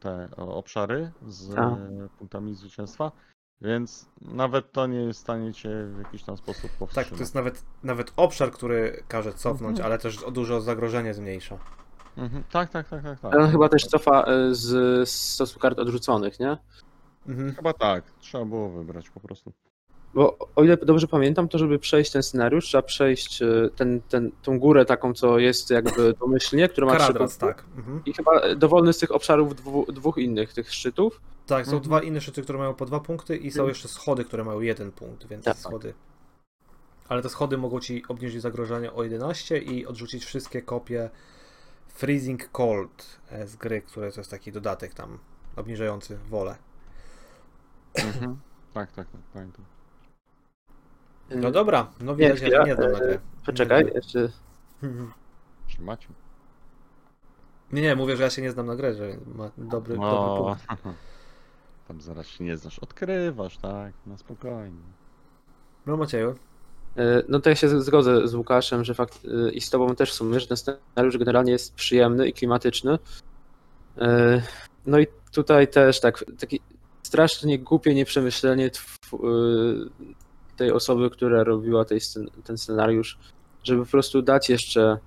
te obszary z A. e, punktami zwycięstwa, więc nawet to nie jest w stanie cię w jakiś tam sposób Tak, powstrzymać. to jest nawet, nawet obszar, który każe cofnąć, Mhm. ale też o dużo zagrożenie zmniejsza. Mhm. Tak, tak, tak, tak, tak. Ale on chyba też cofa e, z z stosu kart odrzuconych, nie? Mhm. Chyba tak, trzeba było wybrać po prostu. Bo o ile dobrze pamiętam, to żeby przejść ten scenariusz, trzeba przejść e, ten, ten, tą górę taką, co jest jakby domyślnie, która ma trzy Karadras, punkty. tak. Mhm. I chyba dowolny z tych obszarów dwu, dwóch innych, tych szczytów. Tak, są Mhm. dwa inne szyty, które mają po dwa punkty i są Mhm. jeszcze schody, które mają jeden punkt, więc Tak. schody. Ale te schody mogą ci obniżyć zagrożenie o 11 i odrzucić wszystkie kopie Freezing Cold e, z gry, które to jest taki dodatek tam obniżający wolę. Mhm. Tak, tak, tak, pamiętam. No dobra, no widać, ja chwila, się nie znam na e, grę. Poczekaj, jeszcze. Czy macie? Nie, nie, mówię, że ja się nie znam na grę, że ma dobry, dobry No, punkt. tam zaraz się nie znasz. Odkrywasz, tak, na spokojnie. No Macieju, e, No to ja się zgodzę z Łukaszem, że fakt i z tobą też w sumie, że ten scenariusz generalnie jest przyjemny i klimatyczny. No i tutaj też tak, taki strasznie głupie nieprzemyślenie e, tej osoby, która robiła scen- ten scenariusz, żeby po prostu dać jeszcze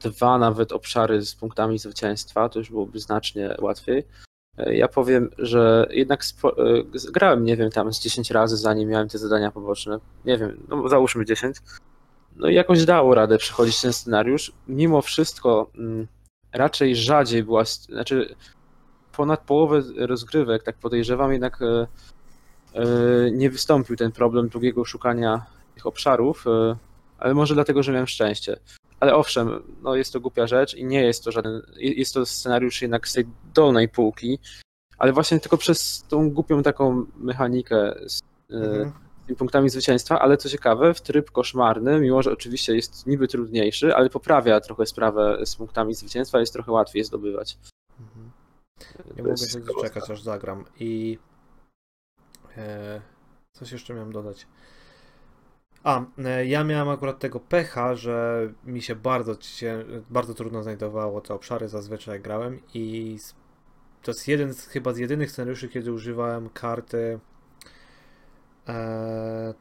dwa nawet obszary z punktami zwycięstwa, to już byłoby znacznie łatwiej. E, Ja powiem, że jednak e, grałem, nie wiem, tam z 10 razy, zanim miałem te zadania poboczne. Nie wiem, no załóżmy 10. No i jakoś dało radę przechodzić ten scenariusz. Mimo wszystko mm, raczej rzadziej była, znaczy ponad połowę rozgrywek, tak podejrzewam, jednak e, e, nie wystąpił ten problem długiego szukania tych obszarów, e, ale może dlatego, że miałem szczęście. Ale owszem, no jest to głupia rzecz i nie jest to żaden, jest to scenariusz jednak z tej dolnej półki, ale właśnie tylko przez tą głupią taką mechanikę z, mhm. tymi punktami zwycięstwa, ale co ciekawe, w tryb koszmarny, mimo że oczywiście jest niby trudniejszy, ale poprawia trochę sprawę z punktami zwycięstwa, jest trochę łatwiej zdobywać. Nie mogę się doczekać, aż zagram. I e, coś jeszcze miałem dodać. A, e, ja miałem akurat tego pecha, że mi się bardzo, cię, bardzo trudno znajdowało te obszary zazwyczaj grałem i s- to jest jeden z, chyba z jedynych scenariuszy, kiedy używałem karty e,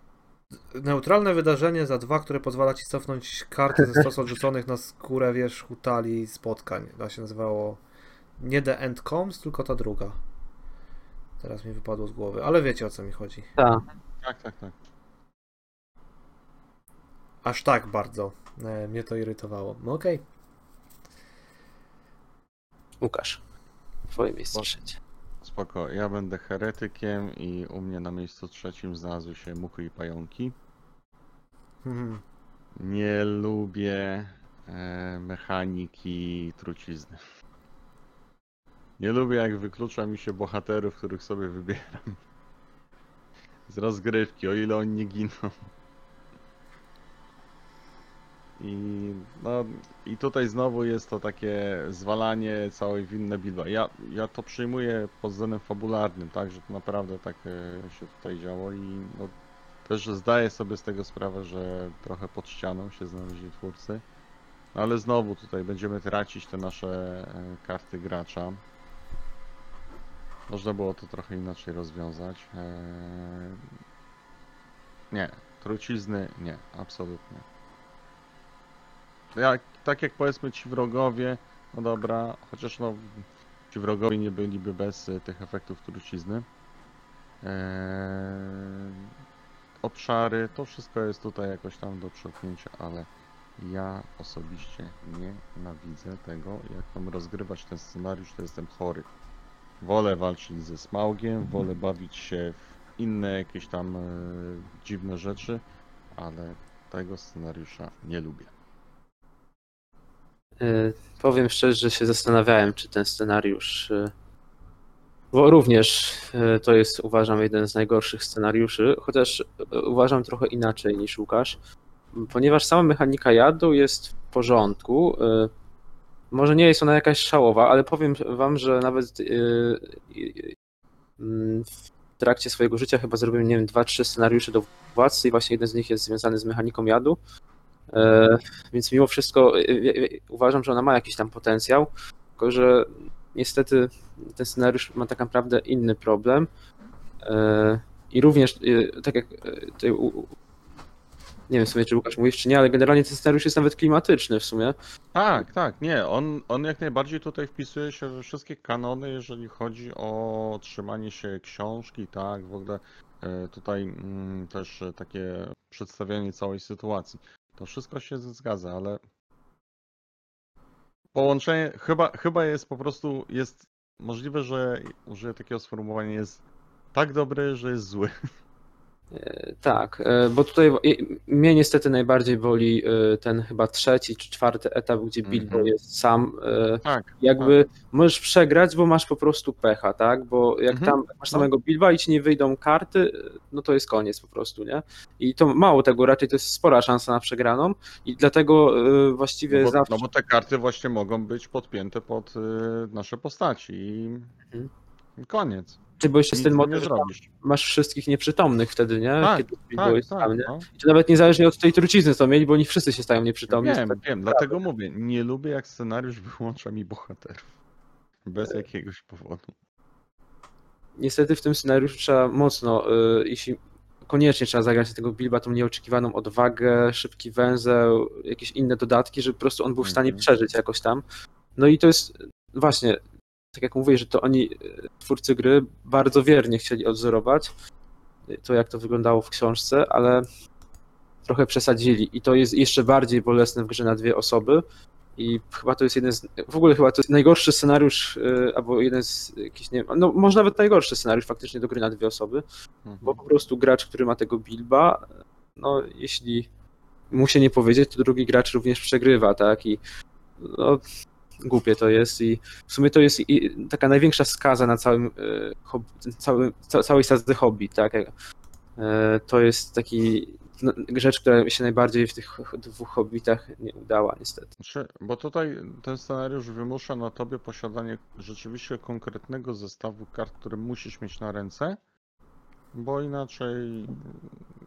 neutralne wydarzenie za dwa, które pozwala ci cofnąć karty ze stosu odrzuconych na skórę wierzchu talii spotkań. To się nazywało nie The End Comes, tylko ta druga. Teraz mi wypadło z głowy, ale wiecie o co mi chodzi. Tak. Tak, tak, tak. Aż tak bardzo e, mnie to irytowało. No okej. Łukasz, twoje miejsce trzecie. Spoko, ja będę heretykiem i u mnie na miejscu trzecim znalazły się muchy i pająki. Mhm. Nie lubię e, mechaniki trucizny. Nie lubię jak wyklucza mi się bohaterów, których sobie wybieram. Z rozgrywki, o ile oni nie giną. I, no, I tutaj znowu jest to takie zwalanie całej winne Bilba. Ja, ja to przyjmuję pod względem fabularnym, tak, że to naprawdę tak e, się tutaj działo i no, też zdaję sobie z tego sprawę, że trochę pod ścianą się znaleźli twórcy. No, ale znowu tutaj będziemy tracić te nasze e, karty gracza. Można było to trochę inaczej rozwiązać. Eee, Nie, trucizny nie, absolutnie. Jak, tak jak powiedzmy ci wrogowie, no dobra, chociaż no ci wrogowie nie byliby bez e, tych efektów trucizny. Eee, obszary, to wszystko jest tutaj jakoś tam do przełknięcia, ale ja osobiście nienawidzę tego, jak tam rozgrywać ten scenariusz, to jestem chory. Wolę walczyć ze Smaugiem, wolę bawić się w inne jakieś tam e, dziwne rzeczy, ale tego scenariusza nie lubię. Y, Powiem szczerze, że się zastanawiałem, czy ten scenariusz. y, Bo również y, to jest, uważam, jeden z najgorszych scenariuszy, chociaż y, uważam trochę inaczej niż Łukasz, ponieważ sama mechanika jadu jest w porządku. Y, Może nie jest ona jakaś szałowa, ale powiem Wam, że nawet y, y, mm, w trakcie swojego życia chyba zrobiłem, nie wiem, dwa, trzy scenariusze do władcy i właśnie jeden z nich jest związany z mechaniką jadu. E, więc mimo wszystko e, uważam, że ona ma jakiś tam potencjał, tylko że niestety ten scenariusz ma tak naprawdę inny problem. E, I również, tak jak tutaj, nie wiem w sumie, czy Łukasz mówisz, czy nie, ale generalnie ten scenariusz jest nawet klimatyczny w sumie. Tak, tak, nie, on, on jak najbardziej tutaj wpisuje się we wszystkie kanony, jeżeli chodzi o trzymanie się książki, tak, w ogóle e, tutaj mm, też e, takie przedstawianie całej sytuacji. To wszystko się zgadza, ale połączenie chyba, chyba jest po prostu, jest możliwe, że użyję takiego sformułowania, jest tak dobry, że jest zły. E, Tak, e, bo tutaj mnie niestety najbardziej boli e, ten chyba trzeci czy czwarty etap, gdzie Bilbo Mhm. jest sam. Tak, Jakby możesz przegrać, bo masz po prostu pecha, tak? Bo jak Mhm. tam masz No. samego Bilba i ci nie wyjdą karty, no to jest koniec po prostu, nie? I to mało tego, raczej to jest spora szansa na przegraną i dlatego właściwie no bo, zawsze... no bo te karty właśnie mogą być podpięte pod nasze postaci i Mhm. koniec. Ty, bo jeszcze z tym motyw, tam masz wszystkich nieprzytomnych wtedy, nie? Tak, Kiedy Tak, jest tak, sam, nie? no. I to nawet niezależnie od tej trucizny, co mieli, bo oni wszyscy się stają nieprzytomni. Wiem, Tak, wiem, dlatego mówię, nie lubię jak scenariusz wyłącza mi bohaterów. Bez jakiegoś powodu. niestety w tym scenariuszu trzeba mocno, y, jeśli koniecznie trzeba zagrać tego Bilba, tą nieoczekiwaną odwagę, szybki węzeł, jakieś inne dodatki, żeby po prostu on był w stanie Mhm. przeżyć jakoś tam. No i to jest właśnie, tak jak mówię, że to oni, y, twórcy gry, bardzo wiernie chcieli odzorować y, to, jak to wyglądało w książce, ale trochę przesadzili i to jest jeszcze bardziej bolesne w grze na dwie osoby. I chyba to jest jeden z. W ogóle chyba to jest najgorszy scenariusz, y, albo jeden z jakichś, nie wiem, no może nawet najgorszy scenariusz faktycznie do gry na dwie osoby, Mhm. bo po prostu gracz, który ma tego Bilba, no jeśli mu się nie powiedzieć, to drugi gracz również przegrywa, tak? I no, głupie to jest i w sumie to jest taka największa skaza na całym, hob- całym ca, całej sadze hobby, tak? E, To jest taki no, rzecz, która się najbardziej w tych dwóch hobbitach nie udała niestety. Znaczy, bo tutaj ten scenariusz wymusza na tobie posiadanie rzeczywiście konkretnego zestawu kart, które musisz mieć na ręce, bo inaczej,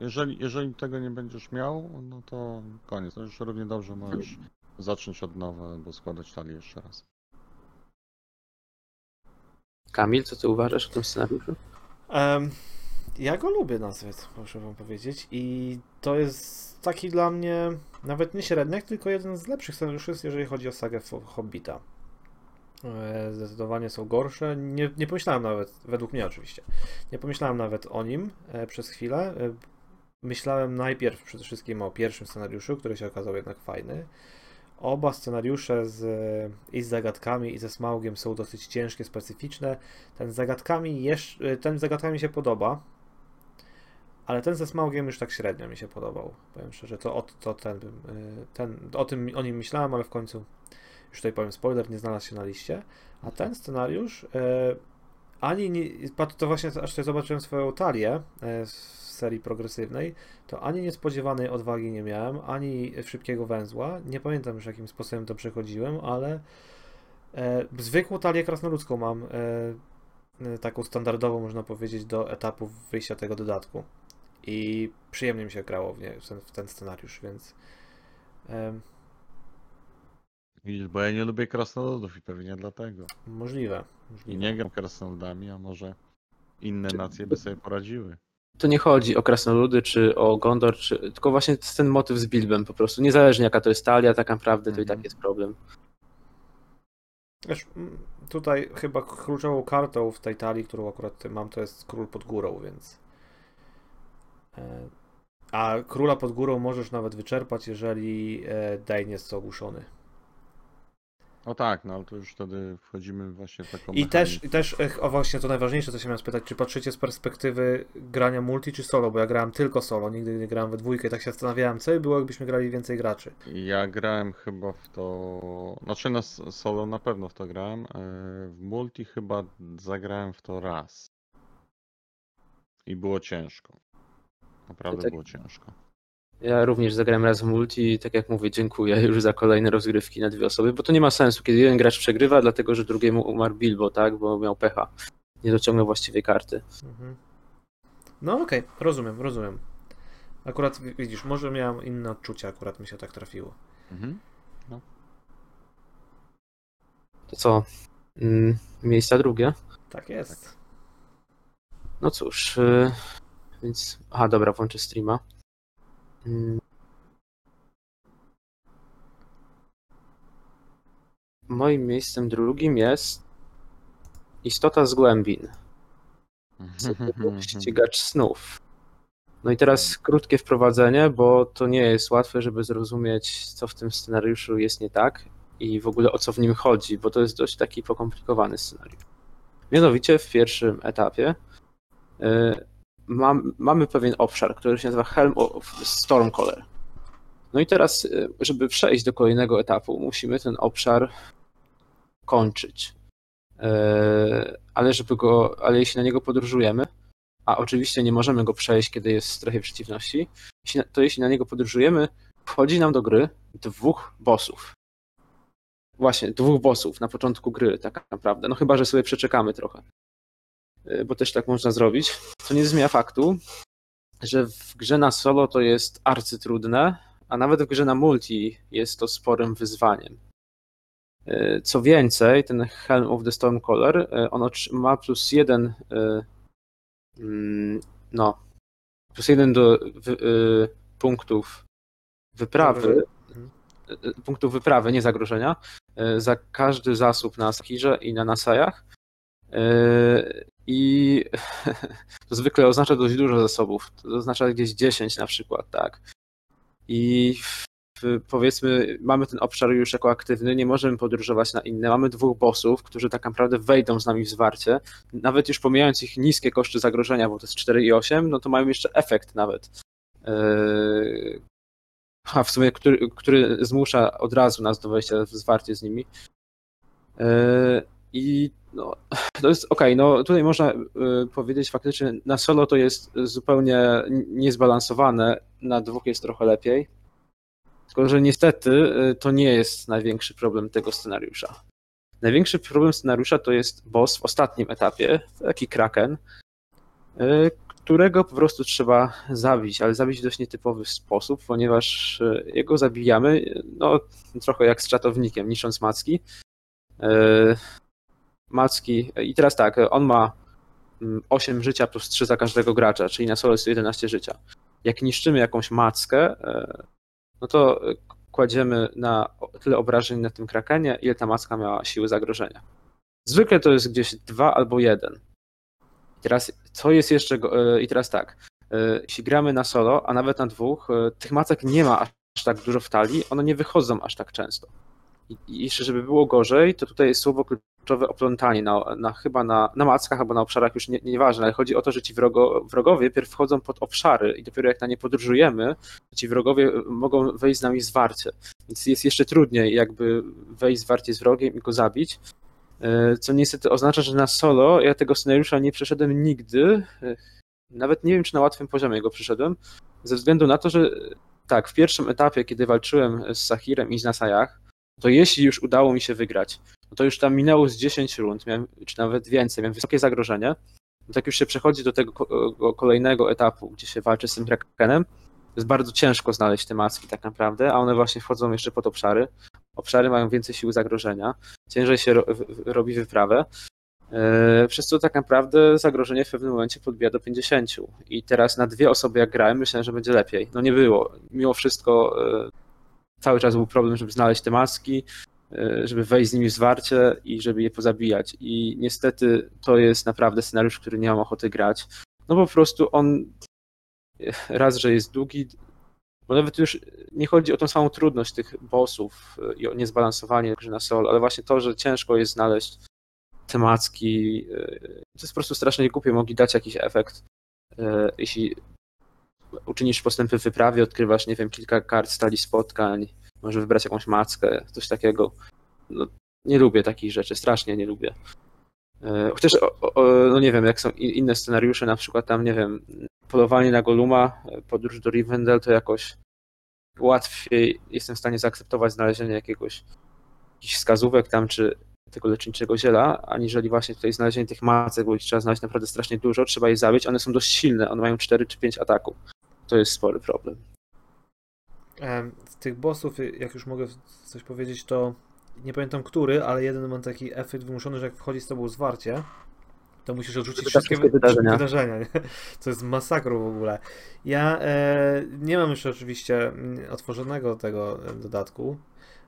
jeżeli, jeżeli tego nie będziesz miał, no to koniec. To już równie dobrze możesz zacząć od nowa albo składać talię jeszcze raz. Kamil, co ty uważasz o tym scenariuszu? Em, ja go lubię nazwać, muszę wam powiedzieć. I to jest taki dla mnie nawet nie średniak, tylko jeden z lepszych scenariuszy, jeżeli chodzi o sagę Hobbita. E, Zdecydowanie są gorsze. Nie, nie pomyślałem nawet, według mnie oczywiście, nie pomyślałem nawet o nim e, przez chwilę. E, Myślałem najpierw przede wszystkim o pierwszym scenariuszu, który się okazał jednak fajny. Oba scenariusze z, i z zagadkami, i ze Smaugiem są dosyć ciężkie, specyficzne. Ten z zagadkami, jeszcze, ten z zagadkami się podoba, ale ten ze Smaugiem już tak średnio mi się podobał. Powiem szczerze, to, to ten, y, ten, o tym o nim myślałem, ale w końcu, już tutaj powiem spoiler, nie znalazł się na liście. A ten scenariusz, ani nie, to właśnie aż tutaj zobaczyłem swoją talię serii progresywnej, to ani niespodziewanej odwagi nie miałem, ani szybkiego węzła. Nie pamiętam już jakim sposobem to przechodziłem, ale e, zwykłą talię krasnoludzką mam, e, e, taką standardową można powiedzieć, do etapu wyjścia tego dodatku. I przyjemnie mi się grało w, nie, w, ten, w ten scenariusz, więc em, Widzisz, bo ja nie lubię krasnoludów i pewnie dlatego. możliwe. I możliwe. nie gram krasnoludami, a może inne nacje by sobie poradziły. To nie chodzi o krasnoludy, czy o Gondor, czy... tylko właśnie to jest ten motyw z Bilbem po prostu. Niezależnie jaka to jest talia, tak naprawdę to i Mhm. tak jest problem. Wiesz, tutaj chyba kluczową kartą w tej talii, którą akurat mam, to jest król pod górą, więc. e, A króla pod górą możesz nawet wyczerpać, jeżeli e, Dane jest ogłuszony. No tak, no ale to już wtedy wchodzimy właśnie w taką I też, i też, o właśnie to najważniejsze, co się miałem spytać, czy patrzycie z perspektywy grania multi czy solo, bo ja grałem tylko solo, nigdy nie grałem we dwójkę, tak się zastanawiałem, co by było, jakbyśmy grali więcej graczy. Ja grałem chyba w to. Znaczy na solo na pewno w to grałem. e, W multi chyba zagrałem w to raz. I było ciężko. Naprawdę tak- było ciężko. Ja również zagrałem raz w multi i tak jak mówię, dziękuję już za kolejne rozgrywki na dwie osoby, bo to nie ma sensu, kiedy jeden gracz przegrywa, dlatego że drugiemu umarł Bilbo, tak, bo miał pecha. Nie dociągnął właściwej karty. Mhm. No okej, rozumiem, rozumiem. Akurat wi- widzisz, może miałem inne odczucia, akurat mi się tak trafiło. Mhm. To co? Mm, miejsca drugie? Tak jest. No cóż, yy, więc. Aha, dobra, włączę streama. Mm. Moim miejscem drugim jest istota z głębin. Ścigacz snów. No i teraz krótkie wprowadzenie, bo to nie jest łatwe, żeby zrozumieć, co w tym scenariuszu jest nie tak i w ogóle o co w nim chodzi, bo to jest dość taki pokomplikowany scenariusz. Mianowicie w pierwszym etapie y, mam, mamy pewien obszar, który się nazywa Helm of Stormcaller. No i teraz, y, żeby przejść do kolejnego etapu, musimy ten obszar kończyć. Y, Ale żeby go, ale jeśli na niego podróżujemy, a oczywiście nie możemy go przejść, kiedy jest w strefie przeciwności, to jeśli na niego podróżujemy, wchodzi nam do gry dwóch bossów. Właśnie, dwóch bossów na początku gry, tak naprawdę. No chyba, że sobie przeczekamy trochę. Y, Bo też tak można zrobić. To nie zmienia faktu, że w grze na solo to jest arcytrudne, a nawet w grze na multi jest to sporym wyzwaniem. Y, Co więcej, ten Helm of the Stormcaller, y, on ma plus jeden mm, no, plus jeden do wy, punktów wyprawy, punktów wyprawy, nie zagrożenia, za każdy zasób na Sakirze i na Nasajach. I to zwykle oznacza dość dużo zasobów. To oznacza gdzieś 10 na przykład, tak. I powiedzmy, mamy ten obszar już jako aktywny, nie możemy podróżować na inne. Mamy dwóch bossów, którzy tak naprawdę wejdą z nami w zwarcie. Nawet już pomijając ich niskie koszty zagrożenia, bo to jest 4 i 8, no to mają jeszcze efekt nawet. Yy, A w sumie, który, który zmusza od razu nas do wejścia w zwarcie z nimi. Yy, I no, to jest okej, no tutaj można y, powiedzieć faktycznie na solo to jest zupełnie niezbalansowane, na dwóch jest trochę lepiej. Tylko, że niestety y, to nie jest największy problem tego scenariusza. Największy problem scenariusza to jest boss w ostatnim etapie, taki kraken, y, którego po prostu trzeba zabić, ale zabić w dość nietypowy sposób, ponieważ jego zabijamy, no trochę jak z czatownikiem, niszcząc macki. Macki. I teraz tak, on ma mm, 8 życia plus 3 za każdego gracza, czyli na solo jest 11 życia. Jak niszczymy jakąś mackę, e, no to e, kładziemy na tyle obrażeń na tym krakenie, ile ta macka miała siły zagrożenia. Zwykle to jest gdzieś 2 albo 1. I teraz, co jest jeszcze. e, I teraz tak. Jeśli gramy na solo, a nawet na dwóch, tych macek nie ma aż tak dużo w talii, one nie wychodzą aż tak często. I, jeszcze, żeby było gorzej, to tutaj jest słowo kluczowe oplątanie na, na chyba na, na mackach albo na obszarach już nie, nieważne, ale chodzi o to, że ci wrogo, wrogowie pierw wchodzą pod obszary i dopiero jak na nie podróżujemy, ci wrogowie mogą wejść z nami zwarcie. Więc jest jeszcze trudniej jakby wejść zwarcie z wrogiem i go zabić. E, Co niestety oznacza, że na solo ja tego scenariusza nie przeszedłem nigdy. E, Nawet nie wiem, czy na łatwym poziomie go przeszedłem, ze względu na to, że tak, w pierwszym etapie, kiedy walczyłem z Sahirem i z Nasajach, to jeśli już udało mi się wygrać, no to już tam minęło z 10 rund, miałem, czy nawet więcej, miałem wysokie zagrożenie. No tak już się przechodzi do tego ko- kolejnego etapu, gdzie się walczy z tym Krakenem. Jest bardzo ciężko znaleźć te maski tak naprawdę, a one właśnie wchodzą jeszcze pod obszary. Obszary mają więcej siły zagrożenia, ciężej się ro, robi wyprawę. Yy, Przez co tak naprawdę zagrożenie w pewnym momencie podbija do 50. I teraz na dwie osoby jak grałem, myślałem, że będzie lepiej. No nie było. Mimo wszystko yy, cały czas był problem, żeby znaleźć te maski, yy, żeby wejść z nimi w zwarcie i żeby je pozabijać. I niestety to jest naprawdę scenariusz, który nie mam ochoty grać. No po prostu on raz, że jest długi, bo nawet już nie chodzi o tą samą trudność tych bossów yy, i o niezbalansowanie gry na solo, ale właśnie to, że ciężko jest znaleźć te macki. yy, To jest po prostu strasznie głupie, mogli dać jakiś efekt. Jeśli uczynisz postępy w wyprawie, odkrywasz, nie wiem, kilka kart stali spotkań, może wybrać jakąś mackę, coś takiego. No, nie lubię takich rzeczy, strasznie nie lubię. E, Chociaż, no nie wiem, jak są inne scenariusze, na przykład tam, nie wiem, polowanie na Goluma, e, podróż do Rivendell, to jakoś łatwiej jestem w stanie zaakceptować znalezienie jakiegoś jakichś wskazówek tam, czy tego leczniczego ziela, aniżeli właśnie tutaj znalezienie tych macek, bo ich trzeba znaleźć naprawdę strasznie dużo, trzeba je zabić, one są dość silne, one mają 4 czy 5 ataków. To jest spory problem. Em, Z tych bossów, y, jak już mogę coś powiedzieć, to nie pamiętam który, ale jeden ma taki efekt wymuszony, że jak wchodzi z tobą zwarcie, to musisz odrzucić Odrzucasz wszystkie, wszystkie wydarzenia. wydarzenia nie? Co jest masakrą w ogóle. Ja e, nie mam jeszcze oczywiście mm, otworzonego tego e, dodatku,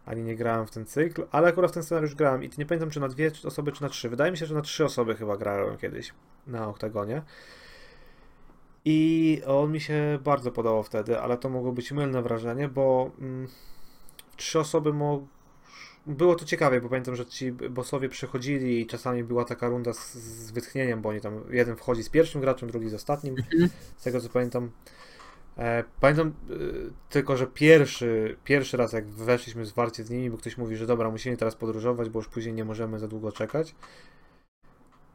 ani nie grałem w ten cykl, ale akurat w ten scenariusz grałem i nie pamiętam czy na dwie osoby, czy na trzy. Wydaje mi się, że na trzy osoby chyba grałem kiedyś na Oktagonie. I on mi się bardzo podobał wtedy, ale to mogło być mylne wrażenie, bo mm, trzy osoby mo... Było to ciekawe, bo pamiętam, że ci bossowie przechodzili i czasami była taka runda z, z wytchnieniem, bo oni tam jeden wchodzi z pierwszym graczem, drugi z ostatnim, z tego co pamiętam. E, pamiętam e, tylko, że pierwszy, pierwszy raz jak weszliśmy zwarcie z nimi, bo ktoś mówi, że dobra, musimy teraz podróżować, bo już później nie możemy za długo czekać.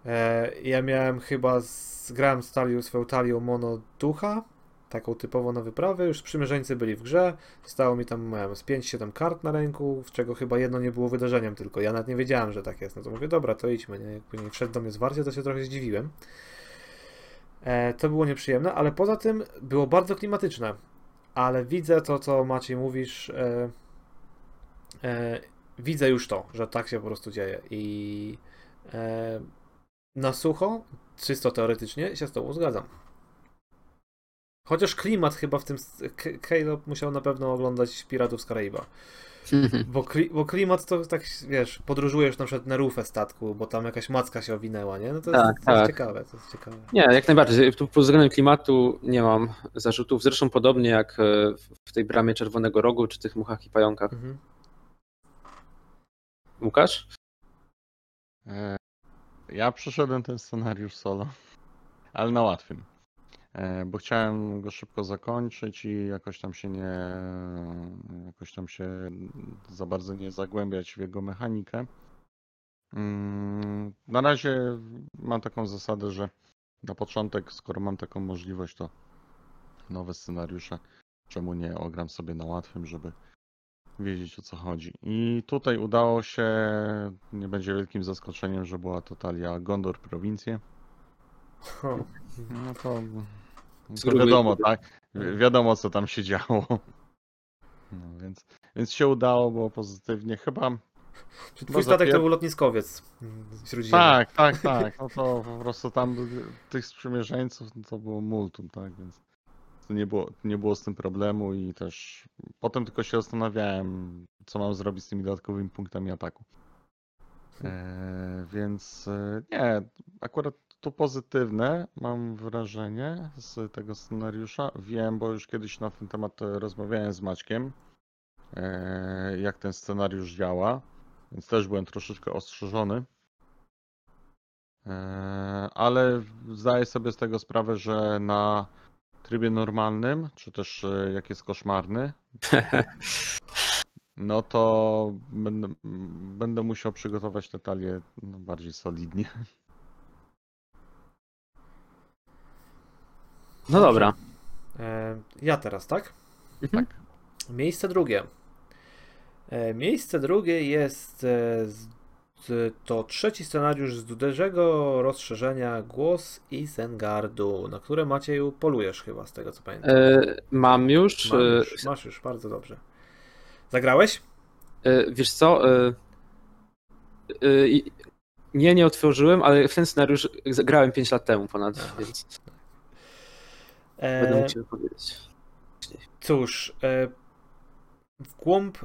E, ja miałem chyba, z, grałem z talią, swoją talią Mono Ducha, taką typowo na wyprawę, już sprzymierzeńcy byli w grze, zostało mi tam miałem z 5-7 kart na ręku, z czego chyba jedno nie było wydarzeniem tylko, ja nawet nie wiedziałem, że tak jest, no to mówię, dobra, to idźmy, nie? jak później wszedł do mnie zwarcie, to się trochę zdziwiłem. E, to było nieprzyjemne, ale poza tym było bardzo klimatyczne, ale widzę to, co Maciej mówisz, e, e, widzę już to, że tak się po prostu dzieje. I e, na sucho, czysto teoretycznie, się z tobą zgadzam. Chociaż klimat chyba w tym. Caleb musiał na pewno oglądać Piratów z Karaiba. Bo, kli, bo klimat to tak, wiesz, podróżujesz na przykład na rufę statku, bo tam jakaś macka się owinęła, nie? No to, Tak, jest, to jest tak. ciekawe, to jest ciekawe. Nie, jak najbardziej. Pod względem klimatu nie mam zarzutów. Zresztą podobnie jak w tej bramie Czerwonego Rogu, czy tych muchach i pająkach. Mhm. Łukasz? Ja przeszedłem ten scenariusz solo, ale na łatwym. E, Bo chciałem go szybko zakończyć i jakoś tam się nie. jakoś tam się za bardzo nie zagłębiać w jego mechanikę. Mm, Na razie mam taką zasadę, że na początek, skoro mam taką możliwość, to nowe scenariusze, czemu nie ogram sobie na łatwym, żeby wiedzieć o co chodzi. I tutaj udało się, nie będzie wielkim zaskoczeniem, że była to talia Gondor Prowincje. O, No to, to wiadomo, tak? Wi- Wiadomo co tam się działo. No, więc, więc się udało, było pozytywnie. Chyba Czy twój statek to był lotniskowiec wśród ziemi. tak, tak, tak. No to po prostu tam tych sprzymierzeńców no to było multum, tak? Więc to nie było, nie było z tym problemu i też potem tylko się zastanawiałem, co mam zrobić z tymi dodatkowymi punktami ataku. E, więc e, nie, akurat to pozytywne mam wrażenie z tego scenariusza. Wiem, bo już kiedyś na ten temat rozmawiałem z Maćkiem, e, jak ten scenariusz działa, więc też byłem troszeczkę ostrzeżony. E, ale zdaję sobie z tego sprawę, że na trybie normalnym, czy też e, jak jest koszmarny, no to będę, będę musiał przygotować te talie no, bardziej solidnie. No dobra. E, ja teraz, tak? Mhm. Miejsce drugie. E, miejsce drugie jest to trzeci scenariusz z dużego rozszerzenia Głos Isengardu, na które Macieju polujesz chyba, z tego co pamiętam. E, mam już. Mam e, już, masz już, bardzo dobrze. Zagrałeś? e, wiesz co? E, e, i- nie, nie otworzyłem, ale w ten scenariusz grałem 5 lat temu ponad, więc będę E, mógł ci powiedzieć. Cóż, w głąb,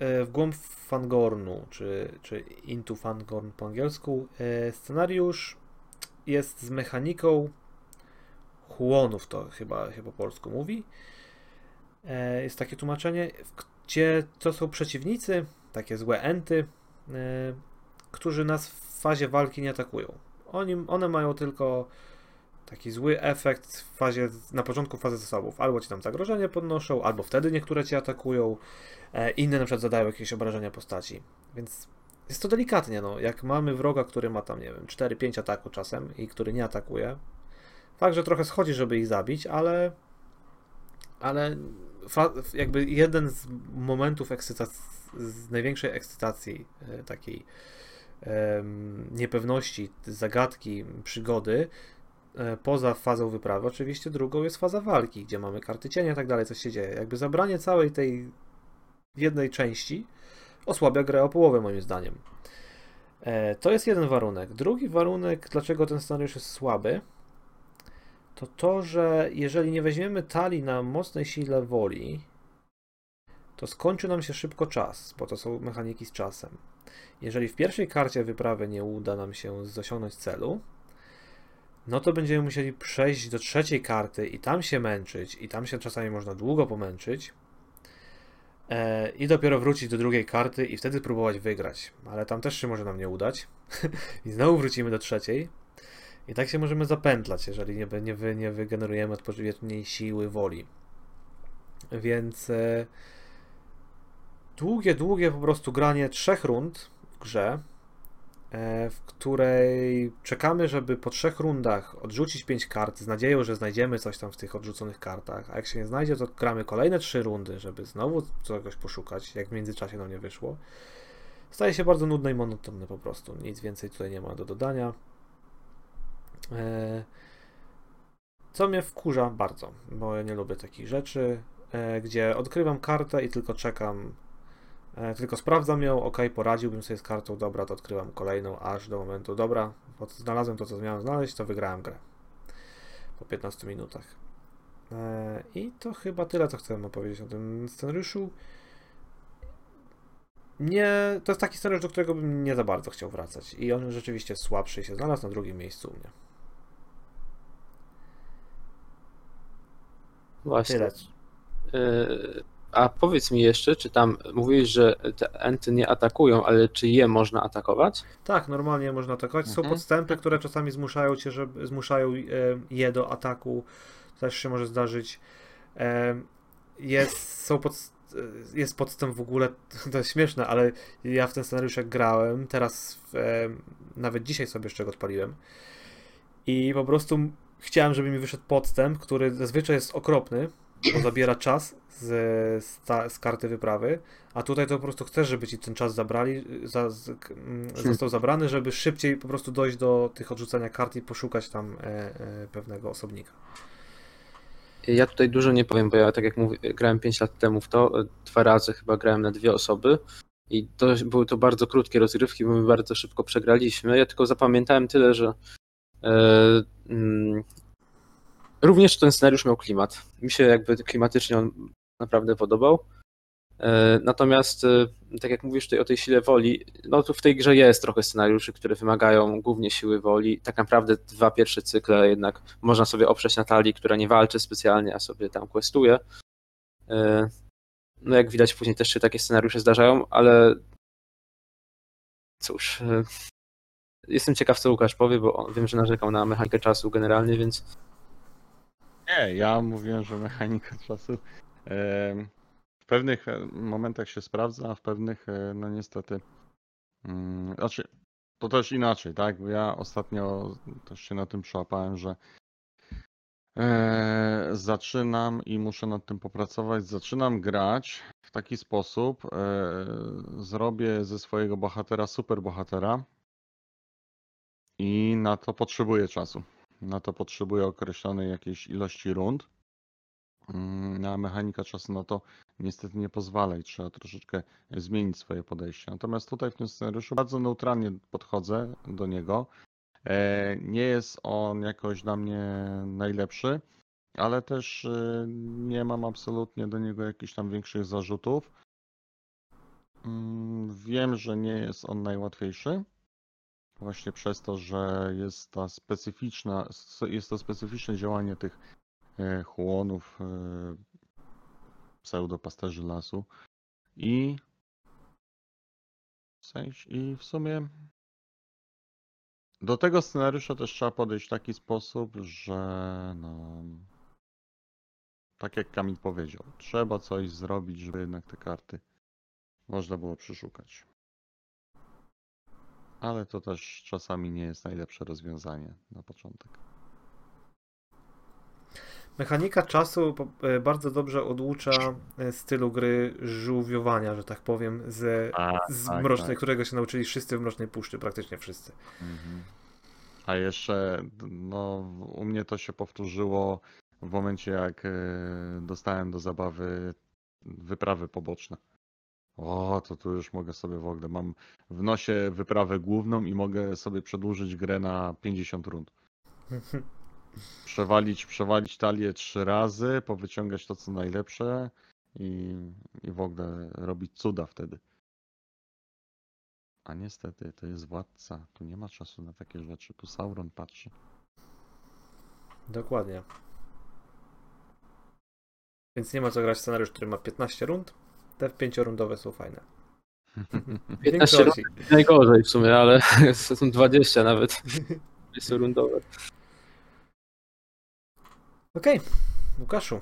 w głąb Fangornu, czy, czy Into Fangorn po angielsku, e, scenariusz jest z mechaniką Huonów, to chyba po polsku mówi. E, Jest takie tłumaczenie, gdzie to są przeciwnicy, takie złe enty, e, którzy nas w fazie walki nie atakują. Oni, one mają tylko taki zły efekt w fazie, na początku fazy zasobów. Albo ci tam zagrożenie podnoszą, albo wtedy niektóre cię atakują, e, inne na przykład zadają jakieś obrażenia postaci. Więc jest to delikatnie, no. Jak mamy wroga, który ma tam, nie wiem, 4-5 ataku czasem i który nie atakuje, fakt, że trochę schodzi, żeby ich zabić, ale ale jakby jeden z momentów ekscytacji, z największej ekscytacji e, takiej niepewności, zagadki, przygody poza fazą wyprawy, oczywiście drugą jest faza walki, gdzie mamy karty cienia i tak dalej, coś się dzieje. Jakby zabranie całej tej jednej części osłabia grę o połowę, moim zdaniem. E, to jest jeden warunek. Drugi warunek, dlaczego ten scenariusz jest słaby, to to, że jeżeli nie weźmiemy talii na mocnej sile woli, to skończy nam się szybko czas, bo to są mechaniki z czasem. Jeżeli w pierwszej karcie wyprawy nie uda nam się osiągnąć celu, no to będziemy musieli przejść do trzeciej karty i tam się męczyć, i tam się czasami można długo pomęczyć, e, i dopiero wrócić do drugiej karty i wtedy próbować wygrać. Ale tam też się może nam nie udać. I znowu wrócimy do trzeciej. I tak się możemy zapętlać, jeżeli nie, nie, wy, nie wygenerujemy odpowiedniej siły woli. Więc e, długie, długie po prostu granie trzech rund w grze, w której czekamy, żeby po trzech rundach odrzucić pięć kart z nadzieją, że znajdziemy coś tam w tych odrzuconych kartach, a jak się nie znajdzie, to gramy kolejne trzy rundy, żeby znowu czegoś poszukać, jak w międzyczasie nam nie wyszło. Staje się bardzo nudne i monotonne po prostu. Nic więcej tutaj nie ma do dodania. E, co mnie wkurza bardzo, bo ja nie lubię takich rzeczy, e, gdzie odkrywam kartę i tylko czekam, e, tylko sprawdzam ją, ok, poradziłbym sobie z kartą, dobra, to odkrywam kolejną, aż do momentu, dobra, znalazłem to, co miałem znaleźć, to wygrałem grę po 15 minutach. I to chyba tyle, co chciałem opowiedzieć o tym scenariuszu. Nie, to jest taki scenariusz, do którego bym nie za bardzo chciał wracać. I on rzeczywiście słabszy się znalazł na drugim miejscu u mnie. Właśnie. Yy, a powiedz mi jeszcze, czy tam mówiłeś, że te enty nie atakują, ale czy je można atakować? Tak, normalnie można atakować. Są mhm. podstępy, które czasami zmuszają cię, żeby zmuszają e, je do ataku. Też się może zdarzyć. E, jest, są pod, jest podstęp w ogóle, to jest śmieszne, ale ja w ten scenariusz jak grałem, teraz nawet dzisiaj sobie jeszcze go odpaliłem i po prostu chciałem, żeby mi wyszedł podstęp, który zazwyczaj jest okropny, bo zabiera czas z, z, ta, z, karty wyprawy, a tutaj to po prostu chcesz, żeby ci ten czas zabrali, za, z, hmm. został zabrany, żeby szybciej po prostu dojść do tych odrzucenia kart i poszukać tam e, e, pewnego osobnika. Ja tutaj dużo nie powiem, bo ja tak jak mówię, grałem 5 lat temu w to, dwa razy chyba grałem na dwie osoby i to były to bardzo krótkie rozgrywki, bo my bardzo szybko przegraliśmy. Ja tylko zapamiętałem tyle, że e, mm, również ten scenariusz miał klimat. Mi się jakby klimatycznie on naprawdę podobał. E, natomiast, e, tak jak mówisz tutaj o tej sile woli, no to w tej grze jest trochę scenariuszy, które wymagają głównie siły woli. Tak naprawdę dwa pierwsze cykle jednak można sobie oprzeć na talii, która nie walczy specjalnie, a sobie tam questuje. E, no jak widać później też się takie scenariusze zdarzają, ale cóż, jestem ciekaw co Łukasz powie, bo wiem, że narzekał na mechanikę czasu generalnie, więc... Nie, ja mówiłem, że mechanika czasu w pewnych e, momentach się sprawdza, a w pewnych, e, no niestety, mm, znaczy, to też inaczej, tak? Bo ja ostatnio też się na tym przełapałem, że e, zaczynam i muszę nad tym popracować. Zaczynam grać w taki sposób, zrobię ze swojego bohatera super bohatera i na to potrzebuję czasu. Na to potrzebuję określonej jakiejś ilości rund. Mm, a mechanika czasu na to niestety nie pozwala i trzeba troszeczkę zmienić swoje podejście. Natomiast tutaj w tym scenariuszu bardzo neutralnie podchodzę do niego. E, nie jest on jakoś dla mnie najlepszy, ale też e, nie mam absolutnie do niego jakichś tam większych zarzutów. Mm, wiem, że nie jest on najłatwiejszy. Właśnie przez to, że jest ta specyficzna, jest to specyficzne działanie tych E, chłonów, e, pseudopasterzy lasu i w i w sumie do tego scenariusza też trzeba podejść w taki sposób, że no tak jak Kamil powiedział, trzeba coś zrobić, żeby jednak te karty można było przeszukać. Ale to też czasami nie jest najlepsze rozwiązanie na początek. Mechanika czasu e, bardzo dobrze odłucza e, stylu gry żółwiowania, że tak powiem, z, tak, z tak, mrocznej, tak. którego się nauczyli wszyscy w Mrocznej Puszczy, praktycznie wszyscy. Mhm. A jeszcze, no, u mnie to się powtórzyło w momencie, jak e, dostałem do zabawy wyprawy poboczne. O, to tu już mogę sobie w ogóle. Mam w nosie wyprawę główną i mogę sobie przedłużyć grę na 50 rund. Przewalić, przewalić talię trzy razy, powyciągać to co najlepsze i, i w ogóle robić cuda wtedy. A niestety, to jest władca. Tu nie ma czasu na takie rzeczy. Tu Sauron patrzy. Dokładnie. Więc nie ma co grać scenariusz, który ma 15 rund. Te 5-rundowe są fajne. W 15 większości. Najgorzej w sumie, ale są 20 nawet. Jest rundowe. Okej, Łukaszu.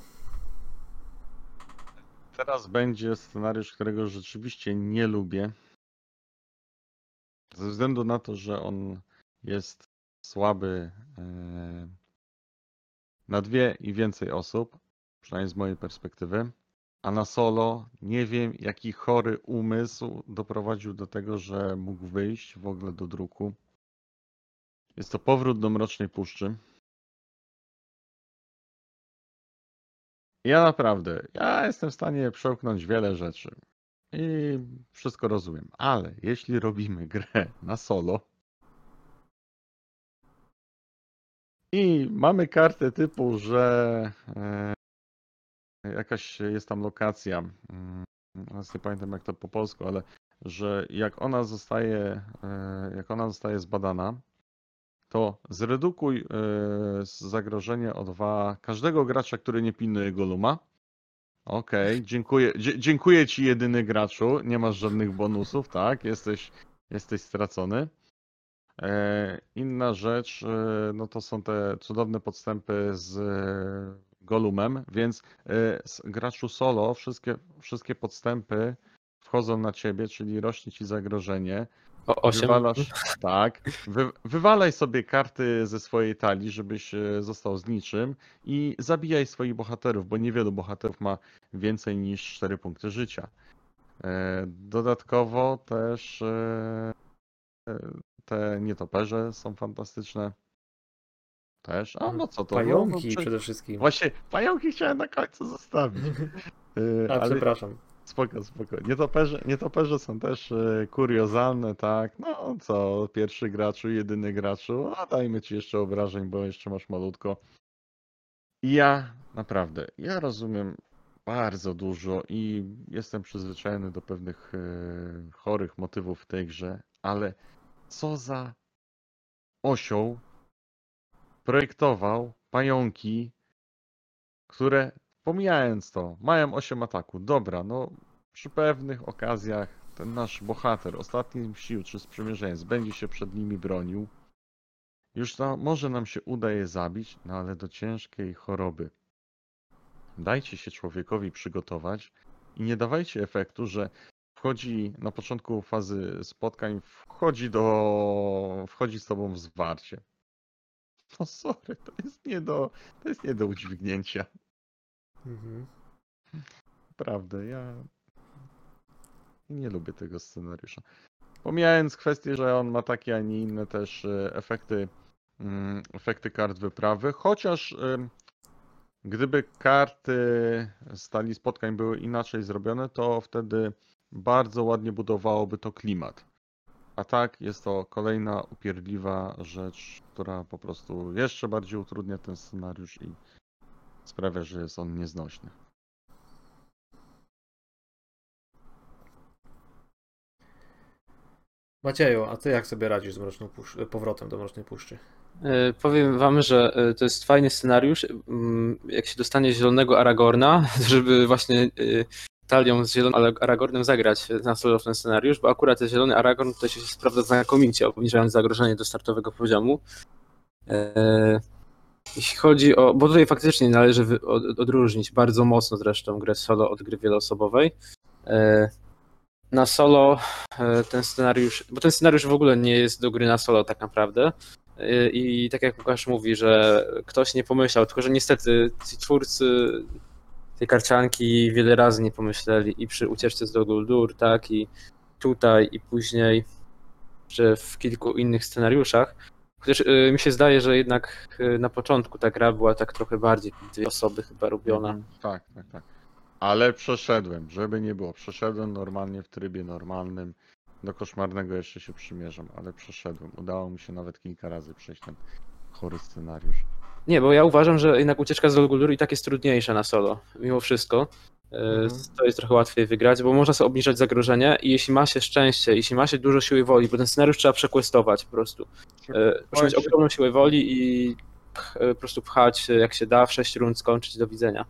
Teraz będzie scenariusz, którego rzeczywiście nie lubię. Ze względu na to, że on jest słaby e, na dwie i więcej osób, przynajmniej z mojej perspektywy. A na solo nie wiem, jaki chory umysł doprowadził do tego, że mógł wyjść w ogóle do druku. Jest to powrót do Mrocznej Puszczy. Ja naprawdę, ja jestem w stanie przełknąć wiele rzeczy i wszystko rozumiem, ale jeśli robimy grę na solo i mamy kartę typu, że e, jakaś jest tam lokacja, mm, teraz nie pamiętam jak to po polsku, ale że jak ona zostaje, e, jak ona zostaje zbadana, to zredukuj e, zagrożenie o dwa każdego gracza, który nie pilnuje Goluma. Okej, dziękuję, dzie- dziękuję ci jedyny graczu, nie masz żadnych bonusów, tak, jesteś, jesteś stracony. E, inna rzecz, no to są te cudowne podstępy z Golumem, więc z graczu solo wszystkie, wszystkie podstępy wchodzą na ciebie, czyli rośnie ci zagrożenie. O 8. Wywalasz, tak. Wy, wywalaj sobie karty ze swojej talii, żebyś e, został z niczym i zabijaj swoich bohaterów, bo niewielu bohaterów ma więcej niż 4 punkty życia. E, Dodatkowo też e, e, te nietoperze są fantastyczne. Też. A no co to? No, no, Pająki prze- przede wszystkim. Właśnie, pająki chciałem na końcu zostawić. A, ale- przepraszam. Spoko, spoko. Nietoperze, nietoperze są też e, kuriozalne, tak. No co, pierwszy graczu, jedyny graczu, a dajmy ci jeszcze obrażeń, bo jeszcze masz malutko. I ja naprawdę, ja rozumiem bardzo dużo i jestem przyzwyczajony do pewnych e, chorych motywów w tej grze, ale co za osioł projektował pająki, które Pomijając to, mają 8 ataku. Dobra, no przy pewnych okazjach ten nasz bohater, ostatnim sił czy sprzymierzeniec, będzie się przed nimi bronił. Już to może nam się uda je zabić, no ale do ciężkiej choroby. Dajcie się człowiekowi przygotować i nie dawajcie efektu, że wchodzi na początku fazy spotkań, wchodzi do, wchodzi z tobą w zwarcie. No sorry, to jest nie do, to jest nie do udźwignięcia. Mhm. Prawda, ja nie lubię tego scenariusza. Pomijając kwestię, że on ma takie, a nie inne też e, efekty, mm, efekty kart wyprawy, chociaż gdyby karty stali spotkań były inaczej zrobione, to wtedy bardzo ładnie budowałoby to klimat. A tak jest to kolejna upierdliwa rzecz, która po prostu jeszcze bardziej utrudnia ten scenariusz i sprawia, że jest on nieznośny. Macieju, a ty jak sobie radzisz z mroczną pusz- powrotem do Mrocznej Puszczy? E, Powiem wam, że e, to jest fajny scenariusz. mm, Jak się dostanie zielonego Aragorna, żeby właśnie e, talią z zielonym Aragornem zagrać na solo w ten scenariusz, bo akurat ten zielony Aragorn to się sprawdza znakomicie, obniżając zagrożenie do startowego poziomu. E, Jeśli chodzi o. Bo tutaj faktycznie należy odróżnić bardzo mocno zresztą grę solo od gry wieloosobowej. E, Na solo e, ten scenariusz. Bo ten scenariusz w ogóle nie jest do gry na solo tak naprawdę. I tak jak Łukasz mówi, że ktoś nie pomyślał, tylko że niestety ci twórcy tej karcianki wiele razy nie pomyśleli i przy ucieczce z Doguldur, tak, i tutaj, i później, że w kilku innych scenariuszach, Chociaż y, mi się zdaje, że jednak y, na początku ta gra była tak trochę bardziej dwie osoby chyba robiona. Mhm, Tak, tak, tak. Ale przeszedłem, żeby nie było. Przeszedłem normalnie w trybie normalnym. Do koszmarnego jeszcze się przymierzam, ale przeszedłem. Udało mi się nawet kilka razy przejść ten chory scenariusz. Nie, bo ja uważam, że jednak ucieczka z Dolgulur i tak jest trudniejsza na solo, mimo wszystko. Y, Mhm. To jest trochę łatwiej wygrać, bo można sobie obniżać zagrożenie i jeśli ma się szczęście, jeśli ma się dużo siły woli, bo ten scenariusz trzeba przequestować po prostu. Trzeba mieć ogromną siłę woli i y, po prostu pchać jak się da, w 6 rund skończyć do widzenia.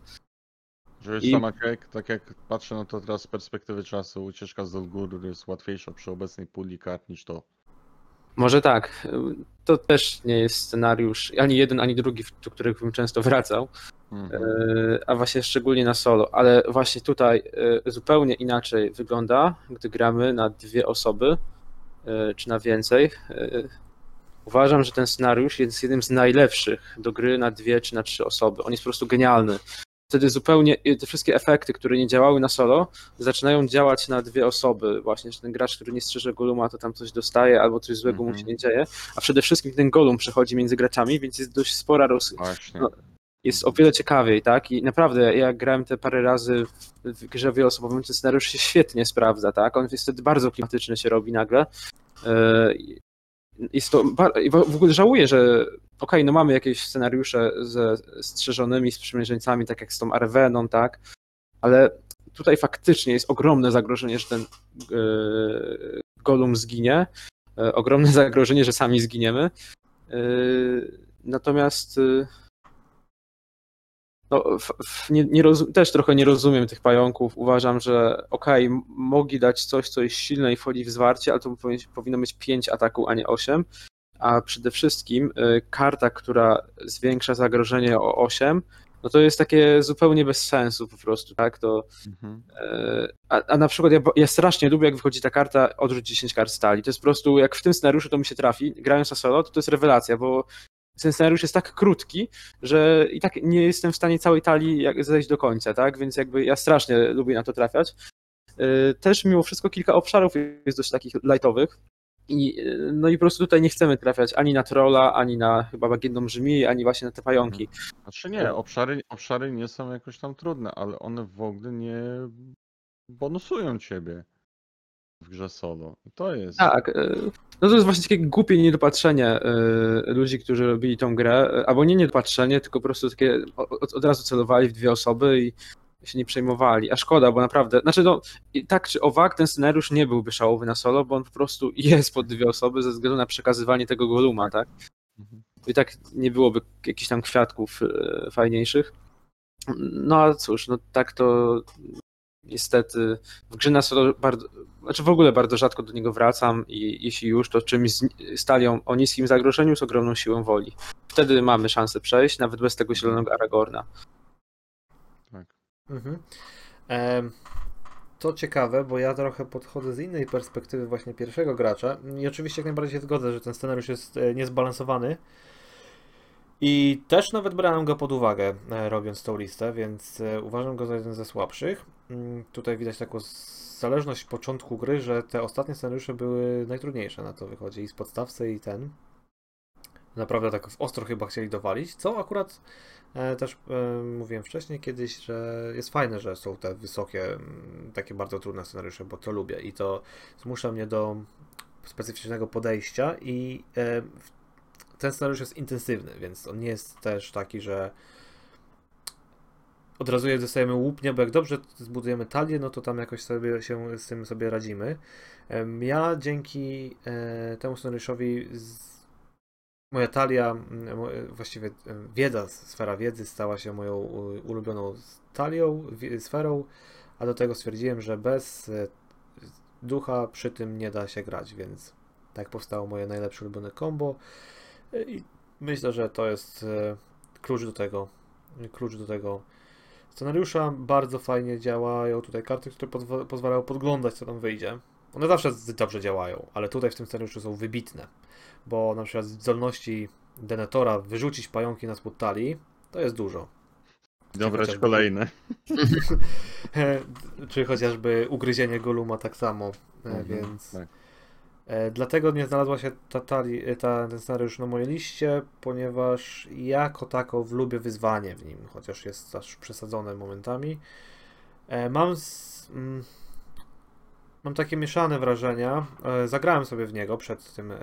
Że I- sama jak, tak jak patrzę na to teraz z perspektywy czasu, ucieczka z Dolguru jest łatwiejsza przy obecnej puli kart niż to. Może tak. To też nie jest scenariusz ani jeden, ani drugi, do których bym często wracał, Mhm. e, a właśnie szczególnie na solo. Ale właśnie tutaj e, zupełnie inaczej wygląda, gdy gramy na dwie osoby, e, czy na więcej. Uważam, że ten scenariusz jest jednym z najlepszych do gry na dwie czy na trzy osoby. On jest po prostu genialny. Wtedy zupełnie te wszystkie efekty, które nie działały na solo, zaczynają działać na dwie osoby. Właśnie, że ten gracz, który nie strzeże Goluma, to tam coś dostaje albo coś złego mu Mhm. się nie dzieje. A przede wszystkim ten Golum przechodzi między graczami, więc jest dość spora roz... No, jest o wiele ciekawiej, tak? I naprawdę, ja grałem te parę razy w, w grze wieloosobowym, ten scenariusz się świetnie sprawdza, tak? On jest wtedy bardzo klimatyczny się robi nagle. Jest to, w ogóle żałuję, że okej, no mamy jakieś scenariusze ze strzeżonymi sprzymierzeńcami, tak jak z tą Arweną, tak? Ale tutaj faktycznie jest ogromne zagrożenie, że ten e, Golum zginie. E, ogromne zagrożenie, że sami zginiemy. E, natomiast no, f, f, nie, nie rozum, też trochę nie rozumiem tych pająków. Uważam, że okej, m- mogli dać coś, co jest silne i wchodzi w zwarcie, ale to powi- powinno być 5 ataków, a nie 8. A przede wszystkim y, karta, która zwiększa zagrożenie o 8, no to jest takie zupełnie bez sensu po prostu, tak? To, Mhm. e, a, a na przykład ja, ja strasznie lubię, jak wychodzi ta karta odrzuć 10 kart stali. To jest po prostu, jak w tym scenariuszu to mi się trafi, grając na solo, to to jest rewelacja, bo ten scenariusz jest tak krótki, że i tak nie jestem w stanie całej talii jak zejść do końca, tak? Więc jakby ja strasznie lubię na to trafiać. E, Też mimo wszystko kilka obszarów jest dość takich lightowych. I, e, no i po prostu tutaj nie chcemy trafiać ani na trolla, ani na chyba bagienną brzmi, ani właśnie na te pająki. Znaczy nie, obszary, obszary nie są jakoś tam trudne, ale one w ogóle nie bonusują ciebie w grze solo. I to jest. Tak, e, no to jest właśnie takie głupie niedopatrzenie e, ludzi, którzy robili tą grę, e, albo nie niedopatrzenie, tylko po prostu takie od, od razu celowali w dwie osoby i się nie przejmowali. A szkoda, bo naprawdę, znaczy no, tak czy owak ten scenariusz nie byłby szałowy na solo, bo on po prostu jest pod dwie osoby ze względu na przekazywanie tego goluma, tak? Mhm. I tak nie byłoby jakichś tam kwiatków fajniejszych. No ale cóż, no tak to niestety w grze na solo bardzo, znaczy w ogóle bardzo rzadko do niego wracam i jeśli już, to czymś z, z talią o niskim zagrożeniu z ogromną siłą woli. Wtedy mamy szansę przejść, nawet bez tego zielonego Aragorna. Tak. Mhm. To ciekawe, bo ja trochę podchodzę z innej perspektywy właśnie pierwszego gracza i oczywiście jak najbardziej się zgodzę, że ten scenariusz jest e, niezbalansowany i też nawet brałem go pod uwagę e, robiąc tą listę, więc e, uważam go za jeden ze słabszych. Mm, Tutaj widać taką zależność początku gry, że te ostatnie scenariusze były najtrudniejsze na to wychodzi i z podstawce i ten. Naprawdę tak w ostro chyba chcieli dowalić, co akurat E, Też e, mówiłem wcześniej kiedyś, że jest fajne, że są te wysokie, takie bardzo trudne scenariusze, bo to lubię i to zmusza mnie do specyficznego podejścia i e, ten scenariusz jest intensywny, więc on nie jest też taki, że od razu je dostajemy łupnie, bo jak dobrze zbudujemy talię, no to tam jakoś sobie się z tym sobie radzimy. Ja dzięki e, temu scenariuszowi moja talia, właściwie e, wiedza, sfera wiedzy stała się moją ulubioną talią, sferą, a do tego stwierdziłem, że bez e, ducha przy tym nie da się grać, więc tak powstało moje najlepsze ulubione combo i myślę, że to jest klucz do tego, klucz do tego scenariusza. Bardzo fajnie działają tutaj karty, które pozwa- pozwalają podglądać, co tam wyjdzie. One zawsze dobrze działają, ale tutaj w tym scenariuszu są wybitne bo na przykład zdolności Denetora wyrzucić pająki na spód talii, to jest dużo. Dobrać chociażby- kolejne. Czy chociażby ugryzienie Goluma tak samo, e, Mhm, więc tak. E, Dlatego nie znalazła się ta, tali- ta, ten scenariusz na mojej liście, ponieważ ja jako tako lubię wyzwanie w nim, chociaż jest aż przesadzone momentami. E, Mam, z, mm, mam takie mieszane wrażenia. E, Zagrałem sobie w niego przed tym, e,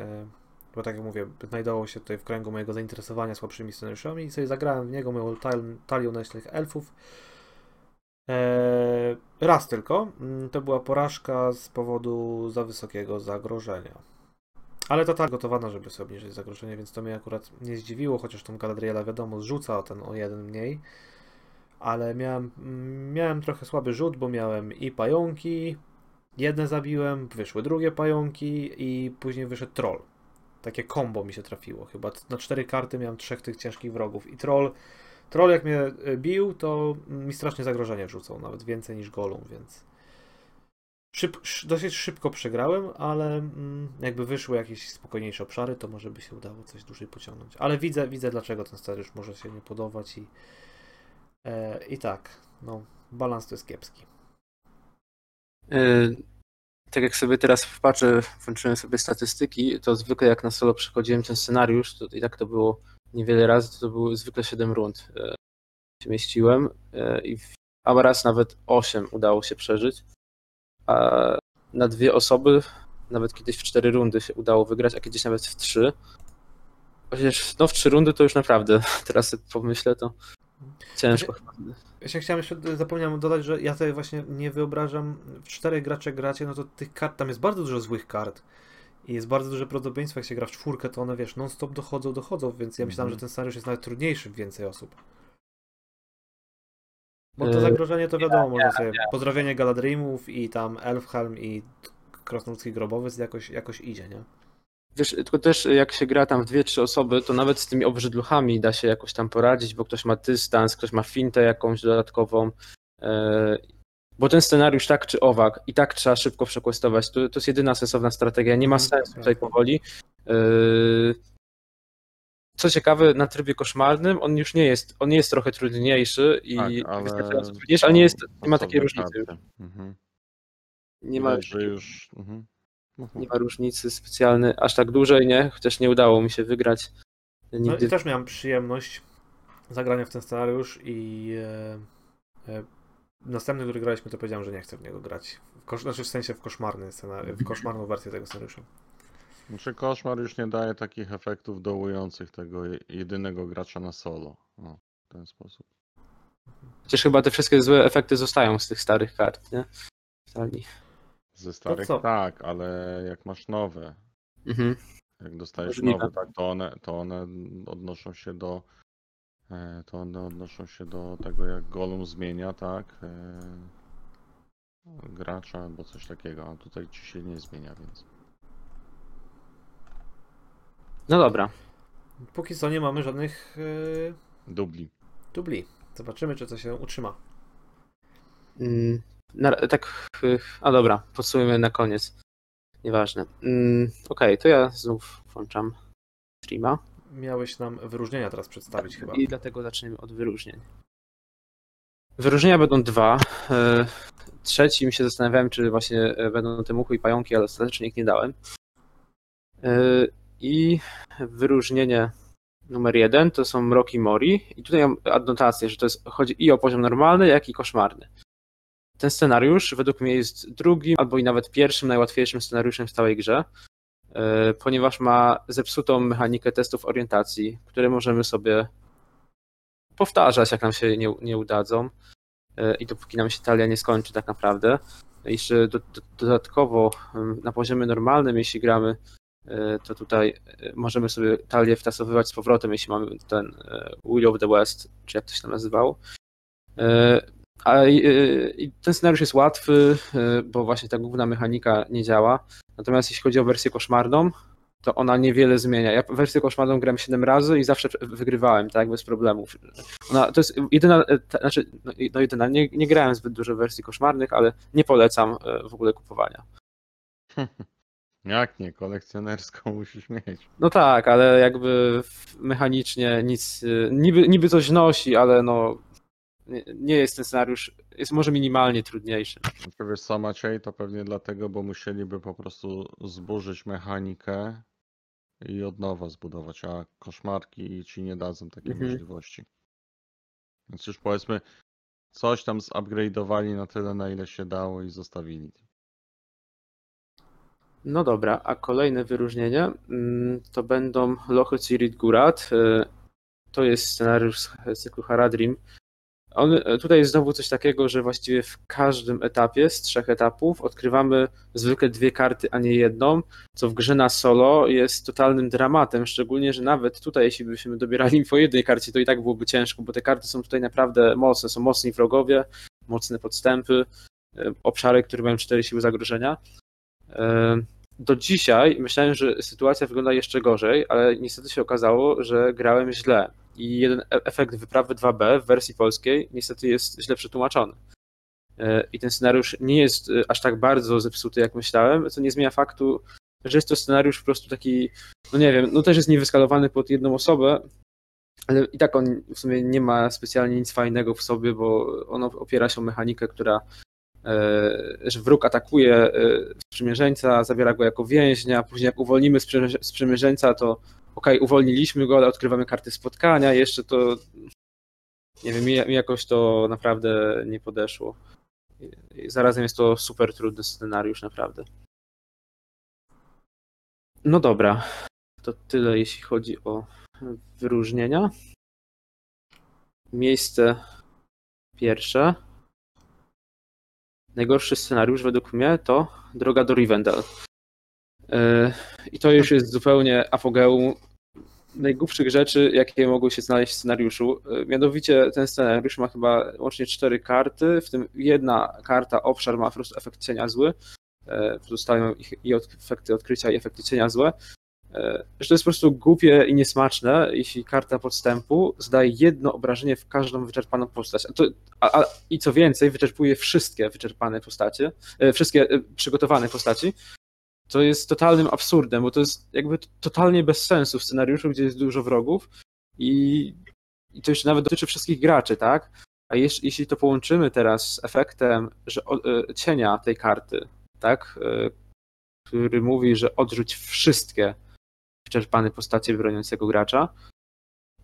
bo tak jak mówię, znajdował się tutaj w kręgu mojego zainteresowania słabszymi scenariuszami i sobie zagrałem w niego moją tal- talią nocnych elfów. Eee, raz tylko. Mm, To była porażka z powodu za wysokiego zagrożenia. Ale to tak gotowana, żeby sobie obniżyć zagrożenie, więc to mnie akurat nie zdziwiło, chociaż tą Galadriela wiadomo zrzuca ten o jeden mniej. Ale miałem, mm, miałem trochę słaby rzut, bo miałem i pająki, jedne zabiłem, wyszły drugie pająki i później wyszedł troll. Takie combo mi się trafiło. Chyba na cztery karty miałem trzech tych ciężkich wrogów i troll Troll jak mnie e, bił, to mi strasznie zagrożenie wrzucał, nawet więcej niż Golum, więc szyb, sz, dosyć szybko przegrałem, ale mm, jakby wyszły jakieś spokojniejsze obszary, to może by się udało coś dłużej pociągnąć. Ale widzę, widzę dlaczego ten scenariusz może się nie podobać i e, i tak, no, balans to jest kiepski. Yy, tak jak sobie teraz patrzę, włączyłem sobie statystyki, to zwykle jak na solo przechodziłem ten scenariusz, to i tak to było niewiele razy, to, były zwykle 7 rund e, się mieściłem e, i a raz nawet 8 udało się przeżyć. A na dwie osoby nawet kiedyś w 4 rundy się udało wygrać, a kiedyś nawet w 3. Chociaż no w 3 rundy to już naprawdę, teraz sobie pomyślę, to ciężko. Ja się chciałem jeszcze, zapomniałem dodać, że ja sobie właśnie nie wyobrażam, w czterech gracze gracie, no to tych kart, tam jest bardzo dużo złych kart. I jest bardzo duże prawdopodobieństwo, jak się gra w czwórkę, to one, wiesz, non-stop dochodzą, dochodzą, więc ja myślałem, Mhm. że ten scenariusz jest nawet trudniejszy w więcej osób. Bo to Yy, zagrożenie to wiadomo, można sobie pozdrowienie Galadrimów i tam Elfhelm i Krasnoludzki Grobowiec jakoś, jakoś idzie, nie? Wiesz, tylko też jak się gra tam w dwie, trzy osoby, to nawet z tymi obrzydluchami da się jakoś tam poradzić, bo ktoś ma dystans, ktoś ma fintę jakąś dodatkową. Bo ten scenariusz tak czy owak i tak trzeba szybko przekwestować. To, to jest jedyna sensowna strategia. Nie ma Mhm, sensu tutaj powoli. E, Co ciekawe, na trybie koszmarnym on już nie jest, on jest trochę trudniejszy i Tak, ale... trudniejszy, ale nie, jest, nie ma takiej różnicy. Mhm. Nie ma, już... Mhm. nie ma różnicy specjalnej, aż tak dużej, nie? Chociaż nie udało mi się wygrać. No Nigdy i też miałem przyjemność zagrania w ten scenariusz i e, e, następny, który graliśmy, to powiedziałem, że nie chcę w niego grać. W kosz, znaczy w sensie w koszmarny scenariusz, w koszmarną wersję tego scenariusza. Znaczy koszmar już nie daje takich efektów dołujących tego je- jedynego gracza na solo. O, w ten sposób. Chociaż chyba te wszystkie złe efekty zostają z tych starych kart, nie? Stali. Ze starych tak, ale jak masz nowe, Mhm. jak dostajesz Możliwe. nowe, tak, to one, to one odnoszą się do to one odnoszą się do tego, jak Golum zmienia, tak, e, gracza albo coś takiego, a tutaj ci się nie zmienia, więc No dobra. Póki co nie mamy żadnych e, dubli. dubli. Zobaczymy, czy to się utrzyma. Mm, Na, tak, a dobra, podsumujemy na koniec. Nieważne. Mm, Okej, to ja znów włączam streama Miałeś nam wyróżnienia teraz przedstawić chyba. i dlatego zaczniemy od wyróżnień. Wyróżnienia będą dwa. E, Trzecim się zastanawiałem, czy właśnie e, będą te muchy i pająki, ale ostatecznie ich nie dałem. E, I wyróżnienie numer jeden to są Mroki Mori. I tutaj mam adnotację, że to jest, chodzi i o poziom normalny, jak i koszmarny. Ten scenariusz według mnie jest drugim albo i nawet pierwszym najłatwiejszym scenariuszem w całej grze, ponieważ ma zepsutą mechanikę testów orientacji, które możemy sobie powtarzać, jak nam się nie, nie udadzą e, i dopóki nam się talia nie skończy tak naprawdę. Jeszcze do, do, dodatkowo na poziomie normalnym, jeśli gramy, e, to tutaj e, możemy sobie talię wtasowywać z powrotem, jeśli mamy ten e, Will of the West, czy jak to się. E, A i- e, ten scenariusz jest łatwy, e, bo właśnie ta główna mechanika nie działa. Natomiast jeśli chodzi o wersję koszmarną, to ona niewiele zmienia. Ja wersję koszmarną grałem 7 razy i zawsze wygrywałem, tak, bez problemów. Ona, to jest jedyna, e, ta, znaczy, no, no jedyna, nie, nie grałem zbyt dużo wersji koszmarnych, ale nie polecam e, w ogóle kupowania. Jak nie, kolekcjonerską musisz mieć. No tak, ale jakby mechanicznie nic, e, niby, niby coś nosi, ale no nie, nie jest ten scenariusz, jest może minimalnie trudniejszy. Znaczy, wiesz co Maciej, to pewnie dlatego, bo musieliby po prostu zburzyć mechanikę i od nowa zbudować, a koszmarki ci nie dadzą takiej Mhm. możliwości. Więc już powiedzmy, coś tam zupgrade'owali na tyle, na ile się dało i zostawili. No dobra, a kolejne wyróżnienie mm, to będą Lochy Cirit Gurat. Y, To jest scenariusz z cyklu Haradrim. On, y, tutaj jest znowu coś takiego, że właściwie w każdym etapie z trzech etapów odkrywamy zwykle dwie karty, a nie jedną, co w grze na solo jest totalnym dramatem, szczególnie, że nawet tutaj, jeśli byśmy dobierali po jednej karcie, to i tak byłoby ciężko, bo te karty są tutaj naprawdę mocne, są mocni wrogowie, mocne podstępy, y, obszary, które mają cztery siły zagrożenia. Y, do dzisiaj myślałem, że sytuacja wygląda jeszcze gorzej, ale niestety się okazało, że grałem źle. I jeden e- efekt wyprawy 2B w wersji polskiej niestety jest źle przetłumaczony. E, I ten scenariusz nie jest e, aż tak bardzo zepsuty, jak myślałem, co nie zmienia faktu, że jest to scenariusz po prostu taki, no nie wiem, no też jest niewyskalowany pod jedną osobę, ale i tak on w sumie nie ma specjalnie nic fajnego w sobie, bo on opiera się o mechanikę, która że wróg atakuje sprzymierzeńca, zabiera go jako więźnia, później jak uwolnimy sprzymierze- sprzymierzeńca, to okej, uwolniliśmy go, ale odkrywamy karty spotkania, jeszcze to nie wiem, mi, jakoś to naprawdę nie podeszło. I Zarazem jest to super trudny scenariusz, naprawdę. No dobra, to tyle jeśli chodzi o wyróżnienia. Miejsce pierwsze. Najgorszy scenariusz według mnie to Droga do Rivendell. Yy, I to już jest zupełnie apogeum najgłupszych rzeczy, jakie mogły się znaleźć w scenariuszu. Yy, Mianowicie ten scenariusz ma chyba łącznie cztery karty, w tym jedna karta, obszar ma po prostu efekt cienia zły. Pozostałe mają ich- i efekty odkrycia i efekty cienia złe. Że to jest po prostu głupie i niesmaczne, jeśli karta podstępu zdaje jedno obrażenie w każdą wyczerpaną postać. A to, a, a, I co więcej, wyczerpuje wszystkie wyczerpane postacie, e, wszystkie e, przygotowane postaci. To jest totalnym absurdem, bo to jest jakby totalnie bez sensu w scenariuszu, gdzie jest dużo wrogów i, i to jeszcze nawet dotyczy wszystkich graczy, tak? A jeśli to połączymy teraz z efektem że, o, e, cienia tej karty, tak? E, który mówi, że odrzuć wszystkie wyczerpane postacie broniącego gracza,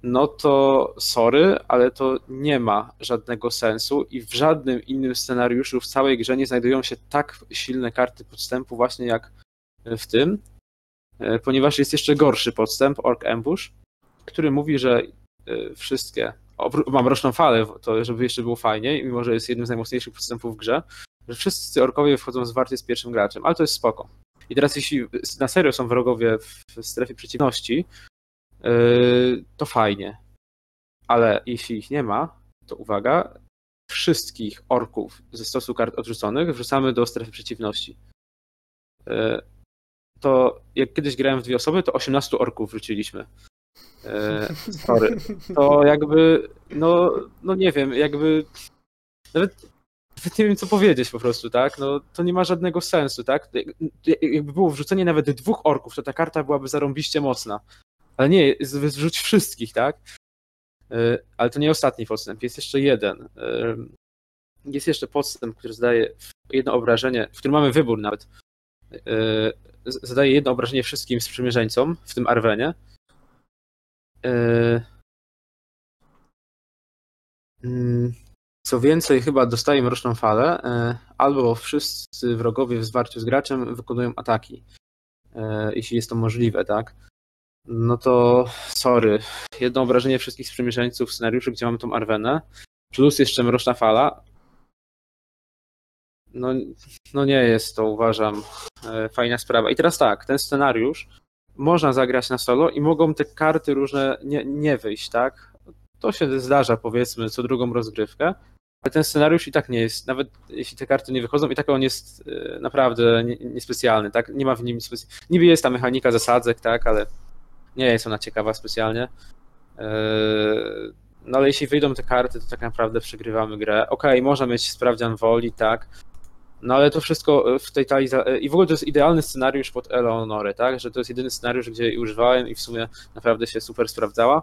no to sorry, ale to nie ma żadnego sensu i w żadnym innym scenariuszu w całej grze nie znajdują się tak silne karty podstępu właśnie jak w tym, e, ponieważ jest jeszcze gorszy podstęp, Orc Ambush, który mówi, że e, wszystkie, mam roczną falę, to żeby jeszcze było fajniej, mimo że jest jednym z najmocniejszych podstępów w grze, że wszyscy orkowie wchodzą zwarcie z pierwszym graczem, ale to jest spoko. I teraz jeśli na serio są wrogowie w strefie przeciwności, Yy, to fajnie. Ale jeśli ich nie ma, to uwaga, wszystkich orków ze stosu kart odrzuconych wrzucamy do strefy przeciwności. To jak kiedyś grałem w dwie osoby, to 18 orków wrzuciliśmy. Yy, Sorry. To jakby, no, no nie wiem, jakby nawet, nawet nie wiem co powiedzieć po prostu, tak? No to nie ma żadnego sensu, tak? Jakby było wrzucenie nawet dwóch orków, to ta karta byłaby zarąbiście mocna. Ale nie, wrzuć wszystkich, tak? Y, Ale to nie ostatni podstęp, jest jeszcze jeden. Y, Jest jeszcze podstęp, który zadaje jedno obrażenie, w którym mamy wybór nawet. Y, Zadaje jedno obrażenie wszystkim sprzymierzeńcom, w tym Arwenie. Y, mm, Co więcej, chyba dostaje mroczną falę, y, albo wszyscy wrogowie w zwarciu z graczem wykonują ataki, jeśli jest to możliwe, tak? No to sorry. Jedno obrażenie wszystkich sprzymierzeńców w scenariuszu, gdzie mamy tą Arwenę, plus jeszcze mroczna fala. No, no nie jest to, uważam, e, fajna sprawa. I teraz tak, ten scenariusz można zagrać na solo i mogą te karty różne nie, nie wyjść, tak? To się zdarza, powiedzmy, co drugą rozgrywkę, ale ten scenariusz i tak nie jest, nawet jeśli te karty nie wychodzą, i tak on jest e, naprawdę nie- niespecjalny, tak? Nie ma w nim specjalnego. Niby jest ta mechanika zasadzek, tak, ale nie jest ona ciekawa specjalnie. Eee, No ale jeśli wyjdą te karty, to tak naprawdę przegrywamy grę. Okej, można mieć sprawdzian woli, tak. No ale to wszystko w tej talii. za- I w ogóle to jest idealny scenariusz pod Eleonory, tak? Że to jest jedyny scenariusz, gdzie jej używałem i w sumie naprawdę się super sprawdzała.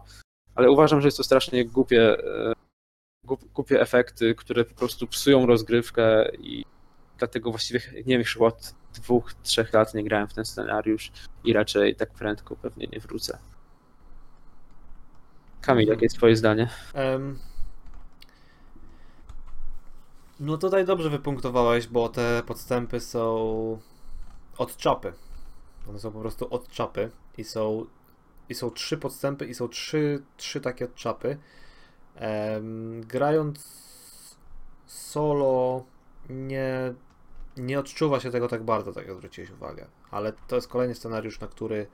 Ale uważam, że jest to strasznie głupie, e, głup- głupie efekty, które po prostu psują rozgrywkę i dlatego właściwie, nie wiem, od dwóch, trzech lat nie grałem w ten scenariusz i raczej tak prędko pewnie nie wrócę. Kamil, jakie jest twoje zdanie? Em, No tutaj dobrze wypunktowałeś, bo te podstępy są od czapy. One są po prostu od czapy i są, i są trzy podstępy i są trzy, trzy takie od czapy. Em, grając solo nie, nie odczuwa się tego tak bardzo, tak jak zwróciłeś uwagę. Ale to jest kolejny scenariusz, na który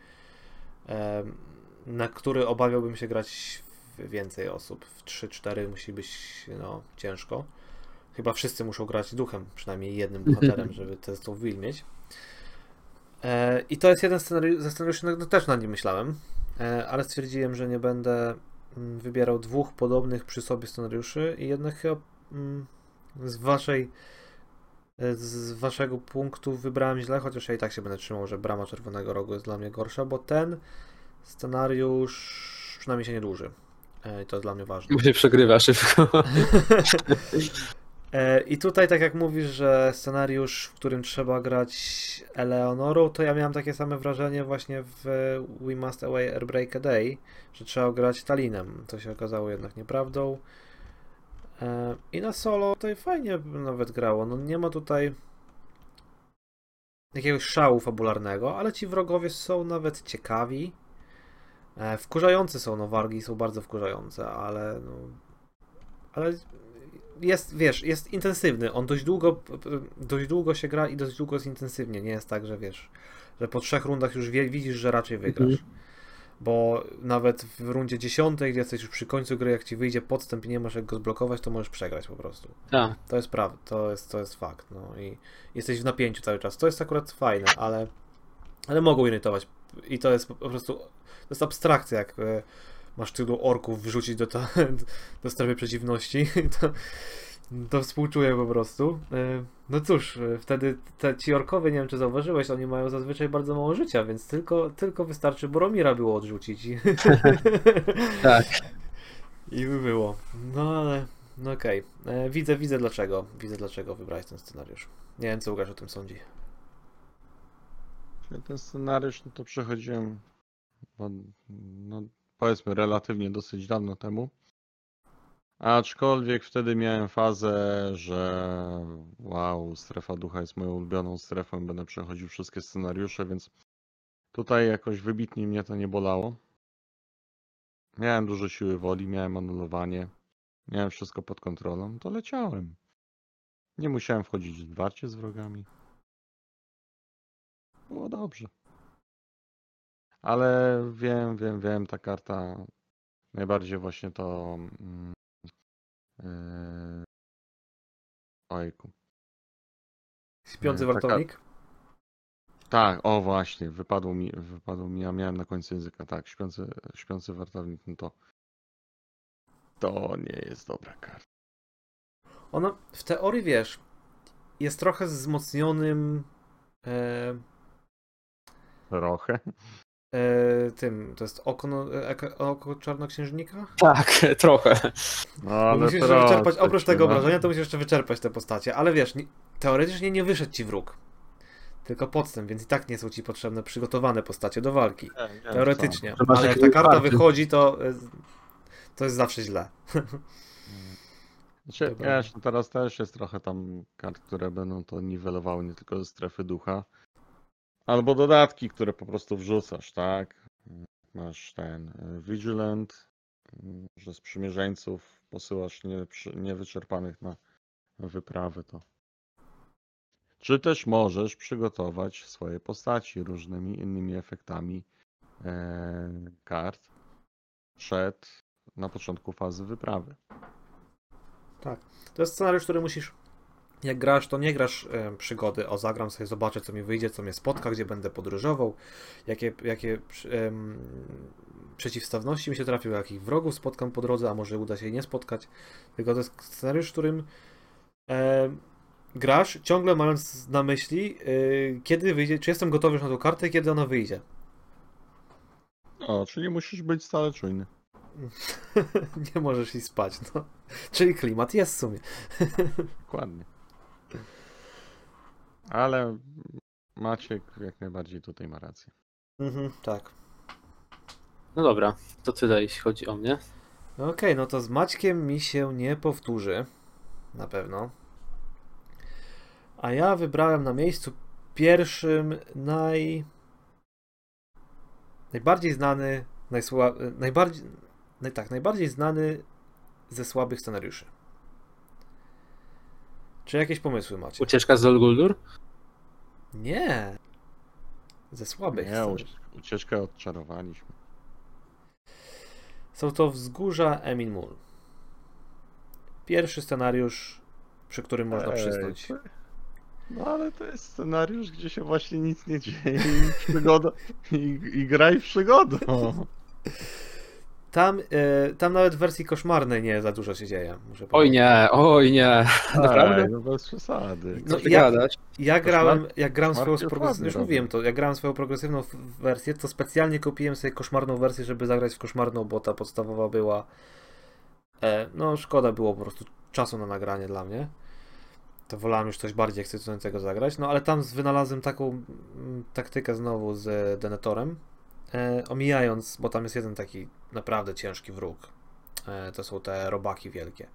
em, na który obawiałbym się grać więcej osób. W 3-4 musi być no, ciężko. Chyba wszyscy muszą grać duchem, przynajmniej jednym bohaterem, żeby test of will mieć. E, I to jest jeden scenariusz, ze scenariuszy, no, też nad nim myślałem, e, ale stwierdziłem, że nie będę mm, wybierał dwóch podobnych przy sobie scenariuszy i jednak chyba mm, z waszej e, z waszego punktu wybrałem źle, chociaż ja i tak się będę trzymał, że brama Czerwonego Rogu jest dla mnie gorsza, bo ten scenariusz przynajmniej się nie dłuży. E, I to jest dla mnie ważne. Bo się przegrywa szybko. E, I tutaj, tak jak mówisz, że scenariusz, w którym trzeba grać Eleonorą, to ja miałem takie same wrażenie właśnie w We Must Away Airbreak a Day, że trzeba grać Talinem. To się okazało jednak nieprawdą. E, I na solo to fajnie nawet grało. No nie ma tutaj jakiegoś szału fabularnego, ale ci wrogowie są nawet ciekawi. E, Wkurzające są, no wargi są bardzo wkurzające, ale no, ale jest, wiesz, jest intensywny. On dość długo, dość długo się gra i dość długo jest intensywnie. Nie jest tak, że wiesz, że po trzech rundach już wie, widzisz, że raczej wygrasz. Bo nawet w rundzie dziesiątej, gdzie jesteś już przy końcu gry, jak ci wyjdzie podstęp i nie masz jak go zblokować, to możesz przegrać po prostu. Tak. To jest prawda, to jest, to jest fakt. No i jesteś w napięciu cały czas. To jest akurat fajne, ale, ale mogą irytować. I to jest po prostu, to jest abstrakcja, jak e, masz tylu orków wrzucić do, ta, do strefy przeciwności, to, to współczuję po prostu. E, No cóż, e, wtedy te, ci orkowie, nie wiem czy zauważyłeś, oni mają zazwyczaj bardzo mało życia, więc tylko, tylko wystarczy Boromira było odrzucić. i- Tak. I by było. No ale, no okej. E, Widzę, widzę dlaczego. Widzę dlaczego wybrałeś ten scenariusz. Nie wiem, co Łukasz o tym sądzi. Ten scenariusz no to przechodziłem no, powiedzmy relatywnie dosyć dawno temu. Aczkolwiek wtedy miałem fazę, że wow, strefa ducha jest moją ulubioną strefą, będę przechodził wszystkie scenariusze, więc tutaj jakoś wybitnie mnie to nie bolało. Miałem dużo siły woli, miałem anulowanie, miałem wszystko pod kontrolą, to leciałem. Nie musiałem wchodzić w warcie z wrogami. Było dobrze. Ale wiem, wiem, wiem, ta karta najbardziej właśnie to. Mm, yy, ojku. Śpiący E, taka- wartownik? Tak, o właśnie, wypadło mi, wypadło mi, ja miałem na końcu języka, tak, śpiący, śpiący wartownik, no to to nie jest dobra karta. Ona w teorii wiesz, jest trochę wzmocnionym e, Trochę. E, tym. To jest oko, no, e, oko czarnoksiężnika? Tak, trochę. No, ale musisz jeszcze trochę wyczerpać, oprócz tego no. obrażenia, to musisz jeszcze wyczerpać te postacie. Ale wiesz, nie, teoretycznie nie wyszedł ci wróg. Tylko podstęp, więc i tak nie są ci potrzebne przygotowane postacie do walki. Nie, nie, Teoretycznie. To Ale jak ta karta karty. wychodzi, to, e, to jest zawsze źle. Znaczy, wiesz, no teraz też jest trochę tam kart, które będą to niwelowały nie tylko ze strefy ducha, albo dodatki, które po prostu wrzucasz, tak? Masz ten y, Vigilant, y, że z przymierzeńców posyłasz niewyczerpanych na wyprawy, to. Czy też możesz przygotować swoje postaci różnymi innymi efektami e, kart przed, na początku fazy wyprawy. To jest scenariusz, który musisz. Jak grasz, to nie grasz e, przygody. O, zagram sobie, zobaczę, co mi wyjdzie, co mnie spotka, gdzie będę podróżował, jakie, jakie em, przeciwstawności mi się trafią, jakich wrogów spotkam po drodze, a może uda się jej nie spotkać. Tylko to jest scenariusz, w którym e, grasz, ciągle mając na myśli, e, kiedy wyjdzie, czy jestem gotowy już na tą kartę i kiedy ona wyjdzie. O, czyli musisz być stale czujny. nie możesz iść spać. No. Czyli klimat jest w sumie. Dokładnie. Ale Maciek jak najbardziej tutaj ma rację. Mhm, tak. No dobra, to tyle jeśli chodzi o mnie. No Okej, no to z Maćkiem mi się nie powtórzy. Na pewno. A ja wybrałem na miejscu pierwszym naj... najbardziej znany, najsła... najbardziej... Naj... tak, najbardziej znany ze słabych scenariuszy. Czy jakieś pomysły macie? Ucieczka z Dol Guldur? Nie. Ze słabych Nie, ucieczkę odczarowaliśmy. Są to Wzgórza Emin Mul. Pierwszy scenariusz, przy którym można Ej, to- No ale to jest scenariusz, gdzie się właśnie nic nie dzieje i przygoda i, i graj w przygodę. Tam, e, tam nawet w wersji koszmarnej nie za dużo się dzieje. Muszę Oj nie, oj nie. Naprawdę? Ej, no bez przesady. No ja- gadasz? Ja grałem, jak grałem swoją progresywną, już mówiłem to, jak grałem swoją progresywną wersję, to specjalnie kupiłem sobie koszmarną wersję, żeby zagrać w koszmarną, bo ta podstawowa była e, no szkoda było po prostu czasu na nagranie dla mnie. To wolałem już coś bardziej ekscytującego zagrać, no ale tam z- wynalazłem taką mm, taktykę znowu z Denetorem, e, omijając, bo tam jest jeden taki naprawdę ciężki wróg. E, to są te robaki wielkie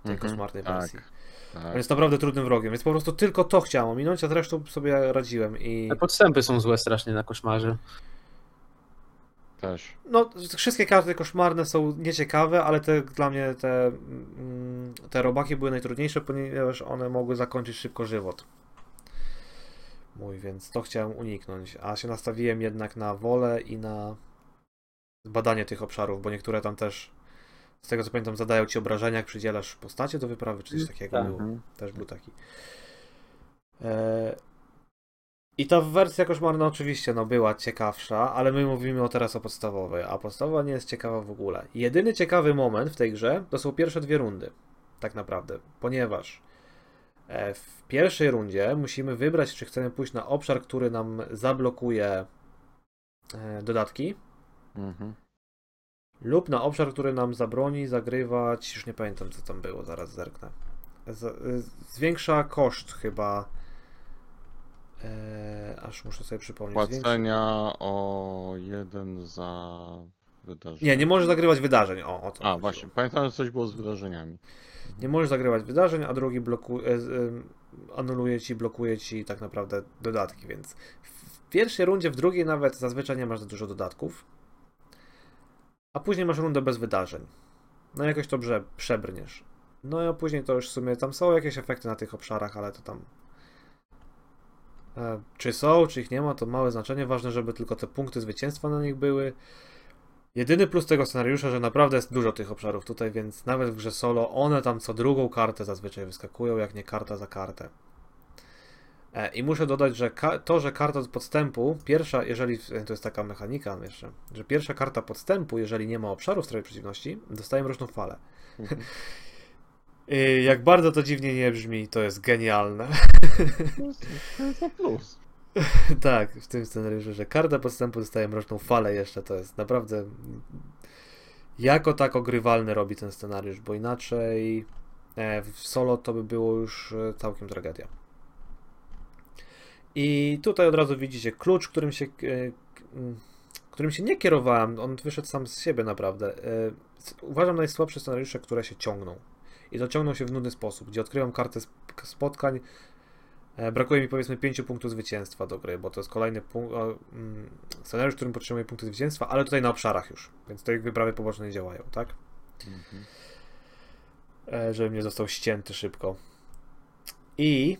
w tej Mhm, koszmarnej tak. wersji. Tak. On jest naprawdę trudnym wrogiem, więc po prostu tylko to chciałem ominąć, a zresztą sobie radziłem i Te podstępy są złe strasznie na koszmarze. Też. no wszystkie karty koszmarne są nieciekawe, ale te dla mnie te, mm, te robaki były najtrudniejsze, ponieważ one mogły zakończyć szybko żywot. Mój, więc to chciałem uniknąć, a się nastawiłem jednak na wolę i na badanie tych obszarów, bo niektóre tam też z tego co pamiętam zadają ci obrażenia, jak przydzielasz postacie do wyprawy, czy coś takiego tak. było. Mhm. Też był taki. E... I ta wersja koszmarna oczywiście no, była ciekawsza, ale my mówimy o teraz o podstawowej, a podstawowa nie jest ciekawa w ogóle. Jedyny ciekawy moment w tej grze to są pierwsze dwie rundy, tak naprawdę, ponieważ w pierwszej rundzie musimy wybrać, czy chcemy pójść na obszar, który nam zablokuje e, dodatki, Mhm. lub na obszar, który nam zabroni zagrywać, już nie pamiętam co tam było, zaraz zerknę. Z, y, zwiększa koszt chyba. E, aż muszę sobie przypomnieć. Zwiększa... Płacenia o jeden za wydarzenie. Nie, nie możesz zagrywać wydarzeń. O, o A, właśnie. Pamiętam, że coś było z wydarzeniami. Nie możesz zagrywać wydarzeń, a drugi bloku... e, anuluje ci, blokuje ci tak naprawdę dodatki, więc w pierwszej rundzie, w drugiej nawet zazwyczaj nie masz za dużo dodatków, a później masz rundę bez wydarzeń. No jakoś to przebrniesz. No a później to już w sumie tam są jakieś efekty na tych obszarach, ale to tam e, czy są, czy ich nie ma, to małe znaczenie. Ważne, żeby tylko te punkty zwycięstwa na nich były. Jedyny plus tego scenariusza, że naprawdę jest dużo tych obszarów tutaj, więc nawet w grze solo one tam co drugą kartę zazwyczaj wyskakują, jak nie karta za kartę. E, I muszę dodać, że to, że karta podstępu, pierwsza, jeżeli, e, to jest taka mechanika jeszcze, że pierwsza karta podstępu, jeżeli nie ma obszaru w stronie przeciwności, dostaje mroczną falę. Mhm. I jak bardzo to dziwnie nie brzmi, to jest genialne. To jest, to jest na plus. tak, w tym scenariuszu, że karta podstępu dostaje mroczną falę jeszcze, to jest naprawdę jako tako grywalny robi ten scenariusz, bo inaczej e, w solo to by było już e, całkiem tragedia. I tutaj od razu widzicie klucz, którym się, e, k- m, którym się nie kierowałem, on wyszedł sam z siebie naprawdę. Uważam najsłabsze scenariusze, które się ciągną. I to ciągną się w nudny sposób, gdzie odkrywam kartę sp- spotkań, Brakuje mi powiedzmy 5 punktów zwycięstwa do gry, bo to jest kolejny punkt, mm, scenariusz, w którym potrzebuję punkty zwycięstwa, ale tutaj na obszarach już, więc te wyprawy poboczne działają, tak? Mhm. E, Żebym nie został ścięty szybko. I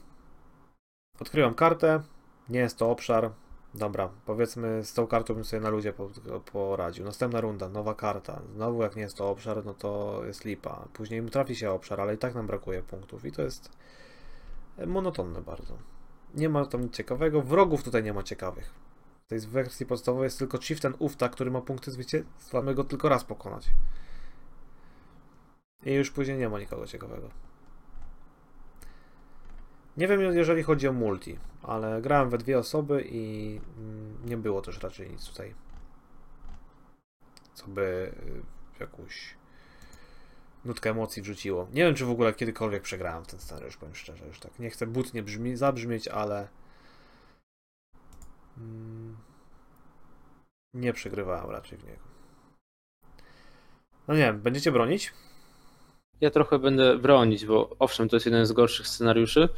odkrywam kartę, nie jest to obszar. Dobra, powiedzmy z tą kartą bym sobie na ludzie po- poradził. Następna runda, nowa karta. Znowu jak nie jest to obszar, no to jest lipa. Później mu trafi się obszar, ale i tak nam brakuje punktów i to jest e, monotonne bardzo. Nie ma tam nic ciekawego. Wrogów tutaj nie ma ciekawych. W tej wersji podstawowej jest tylko Chieftain Ufta, który ma punkty zwycięstwa. Mamy go tylko raz pokonać. I już później nie ma nikogo ciekawego. Nie wiem, jeżeli chodzi o multi, ale grałem we dwie osoby i mm, nie było też raczej nic tutaj, co by jakąś nutkę emocji wrzuciło. Nie wiem, czy w ogóle kiedykolwiek przegrałem ten scenariusz, powiem szczerze, już tak. Nie chcę butnie brzmi, zabrzmieć, ale mm, nie przegrywałem raczej w niego. No nie wiem, będziecie bronić? Ja trochę będę bronić, bo owszem, to jest jeden z gorszych scenariuszy,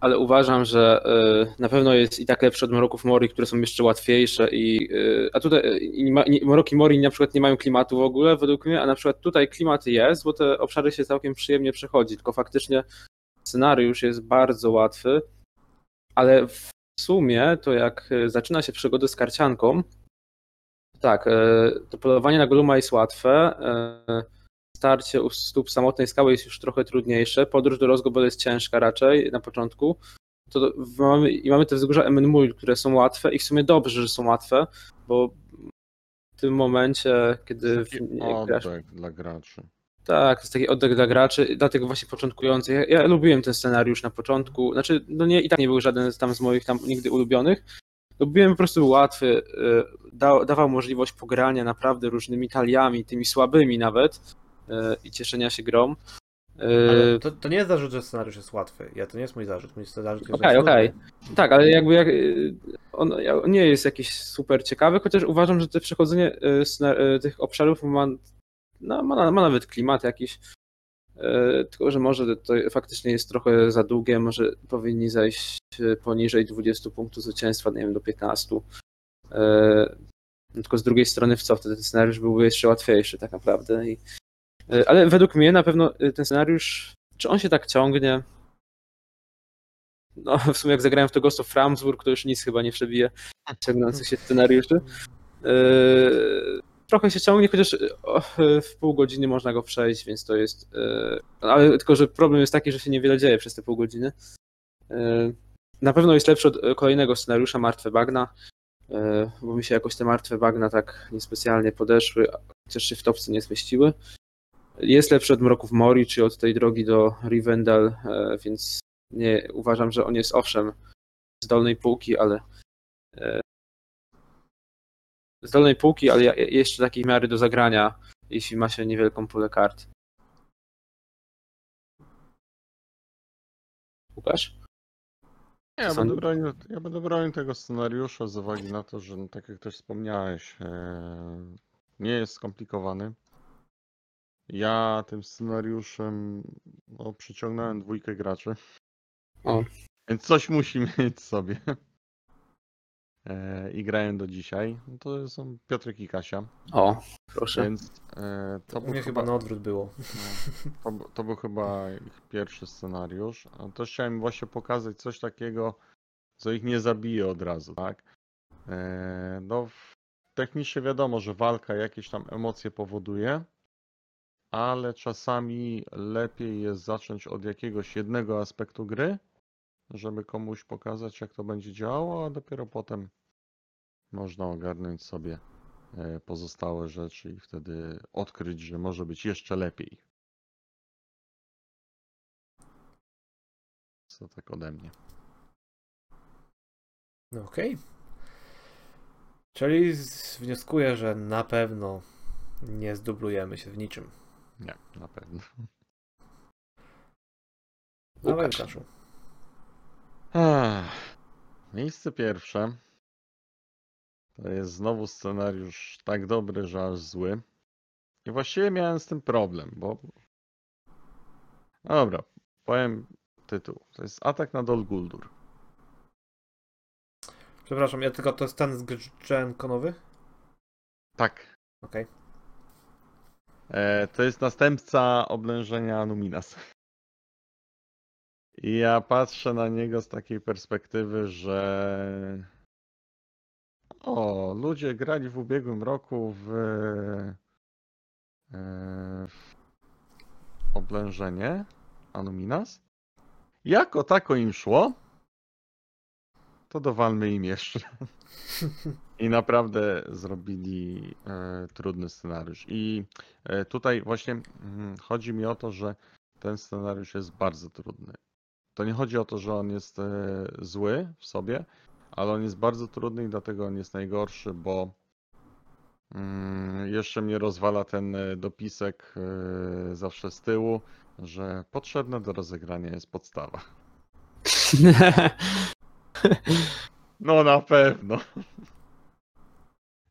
ale uważam, że e, na pewno jest i tak lepszy od Moroków Mori, które są jeszcze łatwiejsze i e, a tutaj e, i ma- nie- Moroki Mori na przykład nie mają klimatu w ogóle według mnie, a na przykład tutaj klimat jest, bo te obszary się całkiem przyjemnie przechodzi, tylko faktycznie scenariusz jest bardzo łatwy, ale w sumie to jak e, zaczyna się przygodę z karcianką, tak, e, to polowanie na Goluma jest łatwe, e, starcie u stóp samotnej skały jest już trochę trudniejsze, podróż do Rozgobel jest ciężka raczej na początku, to mamy, i mamy te wzgórza Emenmul, które są łatwe i w sumie dobrze, że są łatwe, bo w tym momencie, kiedy Taki nie grasz, oddech dla graczy. tak, to jest taki oddech dla graczy, dlatego właśnie początkujących. Ja, ja lubiłem ten scenariusz na początku, znaczy, no nie, i tak nie był żaden tam z moich tam nigdy ulubionych. Lubiłem po prostu był łatwy, y, da, dawał możliwość pogrania naprawdę różnymi taliami, tymi słabymi nawet i cieszenia się grą. Ale Y, to, to nie jest zarzut, że scenariusz jest łatwy. Ja to nie jest mój zarzut. Mój zarzut jest, okej. nudny. Tak, ale jakby jak, y, on on nie jest jakiś super ciekawy, chociaż uważam, że to przechodzenie tych obszarów ma, no, ma, ma nawet klimat jakiś. Tylko, że może to faktycznie jest trochę za długie, może powinni zejść y, poniżej 20 punktów zwycięstwa, nie wiem, do 15. Y, Tylko z drugiej strony w co wtedy ten scenariusz byłby jeszcze łatwiejszy tak naprawdę. I, ale według mnie na pewno y, ten scenariusz, czy on się tak ciągnie? No, w sumie jak zagrałem w to Ghost of Ramsburg, to już nic chyba nie przebije ciągnących się scenariuszy. Yy, trochę się ciągnie, chociaż w pół godziny można go przejść, więc to jest. Ale tylko, że problem jest taki, że się niewiele dzieje przez te pół godziny. Na pewno jest lepszy od kolejnego scenariusza Martwe Bagna, bo mi się jakoś te Martwe Bagna tak niespecjalnie podeszły, chociaż się w topce nie zmieściły. Jest lepszy od Mroków Mori, czy od tej drogi do Rivendell, yy, więc nie uważam, że on jest owszem z dolnej półki, ale e, z dolnej półki, ale jeszcze takiej miary do zagrania, jeśli ma się niewielką pulę kart. Łukasz? Nie, Ja będę, bronił, ja będę bronił tego scenariusza z uwagi na to, że tak jak też wspomniałeś, e, nie jest skomplikowany. Ja tym scenariuszem no, przyciągnąłem dwójkę graczy. O. Więc coś musi mieć sobie. E, I grałem do dzisiaj. No, to są Piotrek i Kasia. O, proszę. Więc e, to, To u mnie chyba na odwrót było. no, to, to był chyba ich pierwszy scenariusz. A też chciałem właśnie pokazać coś takiego, co ich nie zabije od razu, tak? E, no, technicznie wiadomo, że walka jakieś tam emocje powoduje, ale czasami lepiej jest zacząć od jakiegoś jednego aspektu gry, żeby komuś pokazać, jak to będzie działało, a dopiero potem można ogarnąć sobie e, pozostałe rzeczy i wtedy odkryć, że może być jeszcze lepiej. Co tak ode mnie. No okej. Czyli z- wnioskuję, że na pewno nie zdublujemy się w niczym. Nie, na pewno. Dawaj, Łukasz. Łukaszu. Ech, Miejsce pierwsze. To jest znowu scenariusz tak dobry, że aż zły. I właściwie miałem z tym problem, bo. No dobra, powiem tytuł. To jest Atak na Dol Guldur. Przepraszam, ja tylko to jest ten z Gen Konowy? Tak. Okej. E, to jest następca oblężenia Numinas. I ja patrzę na niego z takiej perspektywy, że o, ludzie grali w ubiegłym roku w, e, w oblężenie Anuminas. Jako tako im szło, to dowalmy im jeszcze. I naprawdę zrobili e, trudny scenariusz. I e, tutaj właśnie mm, chodzi mi o to, że ten scenariusz jest bardzo trudny. To nie chodzi o to, że on jest e, zły w sobie, ale on jest bardzo trudny i dlatego on jest najgorszy, bo Mm, Jeszcze mnie rozwala ten e, dopisek e, zawsze z tyłu, że potrzebna do rozegrania jest podstawa. No na pewno.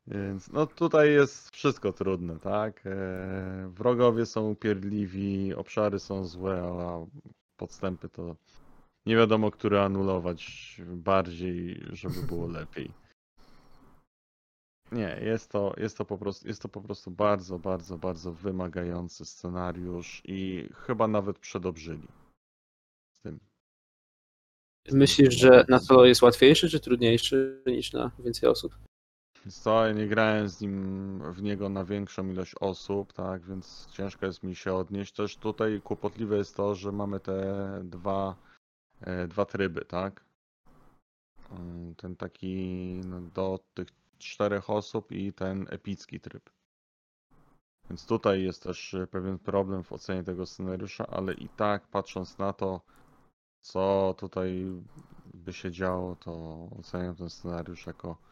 Więc no tutaj jest wszystko trudne, tak? E, Wrogowie są upierdliwi, obszary są złe, a podstępy to nie wiadomo, które anulować bardziej, żeby było lepiej. Nie, jest to, jest to po prostu, jest to po prostu bardzo, bardzo, bardzo wymagający scenariusz i chyba nawet przedobrzyli z tym. Myślisz, że na solo jest łatwiejszy czy trudniejszy niż na więcej osób? Co, nie grałem z nim w niego na większą ilość osób, tak, więc ciężko jest mi się odnieść. Też tutaj kłopotliwe jest to, że mamy te dwa, e, dwa tryby, tak? Mm, Ten taki no, do tych czterech osób i ten epicki tryb. Więc tutaj jest też e, pewien problem w ocenie tego scenariusza, ale i tak patrząc na to, co tutaj by się działo, to oceniam ten scenariusz jako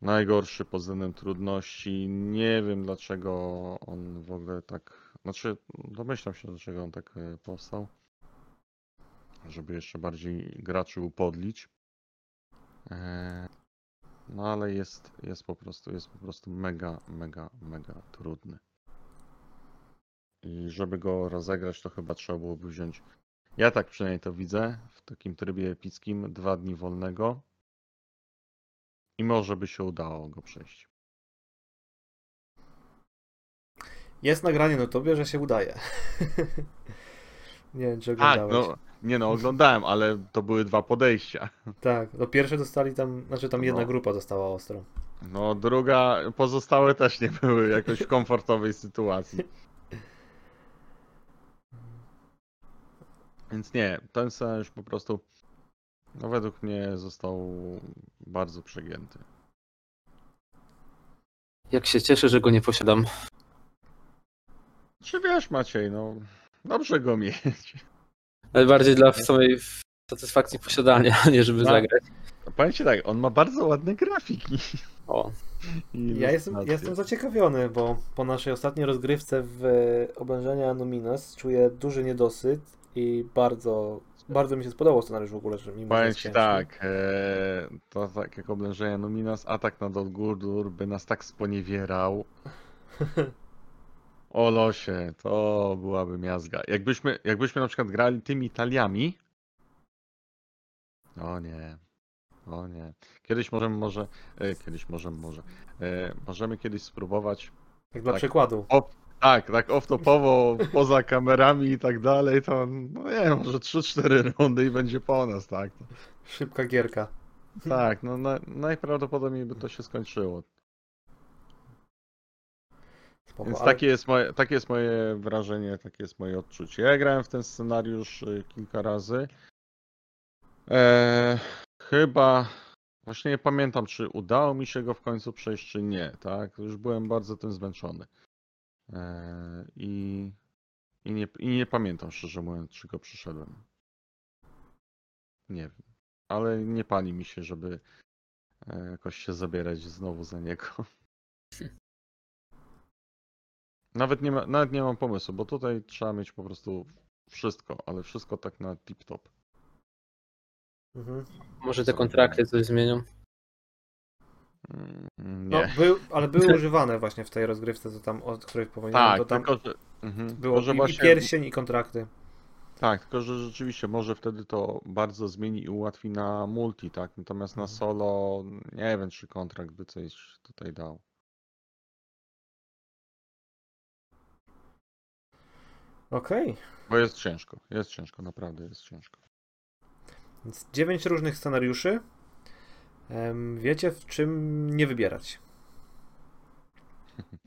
najgorszy pod względem trudności. Nie wiem dlaczego on w ogóle tak. Znaczy, domyślam się, dlaczego on tak e, powstał. Żeby jeszcze bardziej graczy upodlić. E, No ale jest, jest po prostu, jest po prostu mega, mega, mega trudny. I żeby go rozegrać, to chyba trzeba byłoby wziąć. Ja tak przynajmniej to widzę w takim trybie epickim, dwa dni wolnego. I może by się udało go przejść. Jest nagranie na tobie, że się udaje. nie wiem, czy Tak, oglądałeś. no, nie no, oglądałem, ale to były dwa podejścia. Tak, no pierwsze dostali tam, znaczy tam jedna No. grupa dostała ostro. No, druga, pozostałe też nie były jakoś w komfortowej sytuacji. Więc nie, ten scenariusz po prostu, no według mnie został bardzo przegięty. Jak się cieszę, że go nie posiadam. Czy wiesz, Maciej, no, dobrze go mieć. Ale bardziej dla samej satysfakcji posiadania, a nie żeby Tak. zagrać. Ci tak, on ma bardzo ładne grafiki. O, Ja jestem, jestem zaciekawiony, bo po naszej ostatniej rozgrywce w e, oblężenia Numinas czuję duży niedosyt i bardzo, bardzo mi się spodobał scenariusz w ogóle, że mimo Powiem ci tak, e, to tak jak oblężenie Numinas, atak na Dol Guldur by nas tak sponiewierał. O losie, to byłaby miazga. Jakbyśmy, jakbyśmy na przykład grali tymi taliami. O nie. O nie. Kiedyś możemy może. E, kiedyś możemy może. E, możemy kiedyś spróbować. Jak dla Tak. przykładu. Tak, tak off-topowo, poza kamerami i tak dalej, to no nie wiem, może 3-4 rundy i będzie po nas, tak. Szybka gierka. Tak, no na, najprawdopodobniej by to się skończyło. Spoko, Więc ale- takie jest, moje, takie jest moje wrażenie, takie jest moje odczucie. Ja grałem w ten scenariusz y, kilka razy. Eee, chyba, właśnie nie pamiętam, czy udało mi się go w końcu przejść, czy nie, tak? Już byłem bardzo tym zmęczony. Eee, i, i, nie, I nie pamiętam, szczerze mówiąc, czy go przyszedłem. Nie wiem. Ale nie pali mi się, żeby e, jakoś się zabierać znowu za niego. Nawet nie, ma, nawet nie mam pomysłu, bo tutaj trzeba mieć po prostu wszystko, ale wszystko tak na tip-top. Mhm. może te kontrakty coś zmienią. Mm, No, był, ale były używane właśnie w tej rozgrywce, co tam, o której powiedziałem, tak, to tam tylko że, mhm, było i, i właśnie, pierścień i kontrakty. Tak, tylko że rzeczywiście może wtedy to bardzo zmieni i ułatwi na multi, tak? Natomiast na Mhm. solo nie wiem, czy kontrakt by coś tutaj dał. Okej, Bo jest ciężko, jest ciężko, naprawdę jest ciężko. więc dziewięć różnych scenariuszy. Wiecie, w czym nie wybierać.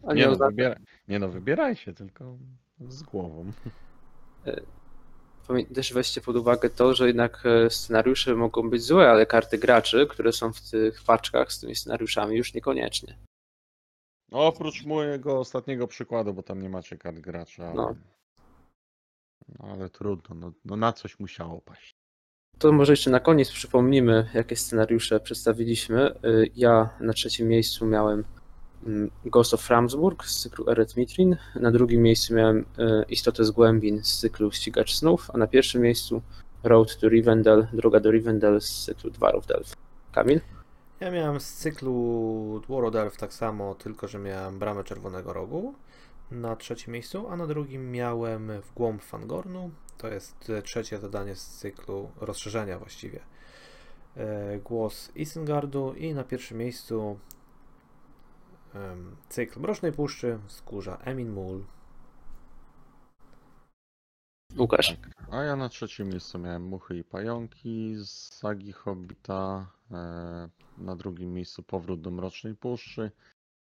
A Nie nie, no, wybiera, nie no, wybierajcie, tylko z głową. pamię- też weźcie pod uwagę to, że jednak e, scenariusze mogą być złe, ale karty graczy, które są w tych paczkach z tymi scenariuszami już niekoniecznie. No, oprócz mojego ostatniego przykładu, bo tam nie macie kart gracza. Ale... No. No, ale trudno, no, no na coś musiało paść. To może jeszcze na koniec przypomnimy, jakie scenariusze przedstawiliśmy. Y, Ja na trzecim miejscu miałem mm, Ghost of Ramsburg z cyklu Eret Mitrin, na drugim miejscu miałem e, Istotę z Głębin z cyklu Ścigacz Snów, a na pierwszym miejscu Road to Rivendell, Droga do Rivendell z cyklu Dwarów Delph. Kamil? Ja miałem z cyklu War Elf tak samo, tylko że miałem Bramę Czerwonego Rogu na trzecim miejscu, a na drugim miałem w głąb Fangornu. To jest e, trzecie zadanie z cyklu rozszerzenia właściwie. E, Głos Isengardu i na pierwszym miejscu cykl Mrocznej Puszczy skórza Emin Mul. Łukasz? Tak. A ja na trzecim miejscu miałem Muchy i Pająki z sagi Hobbita. E, na drugim miejscu Powrót do Mrocznej Puszczy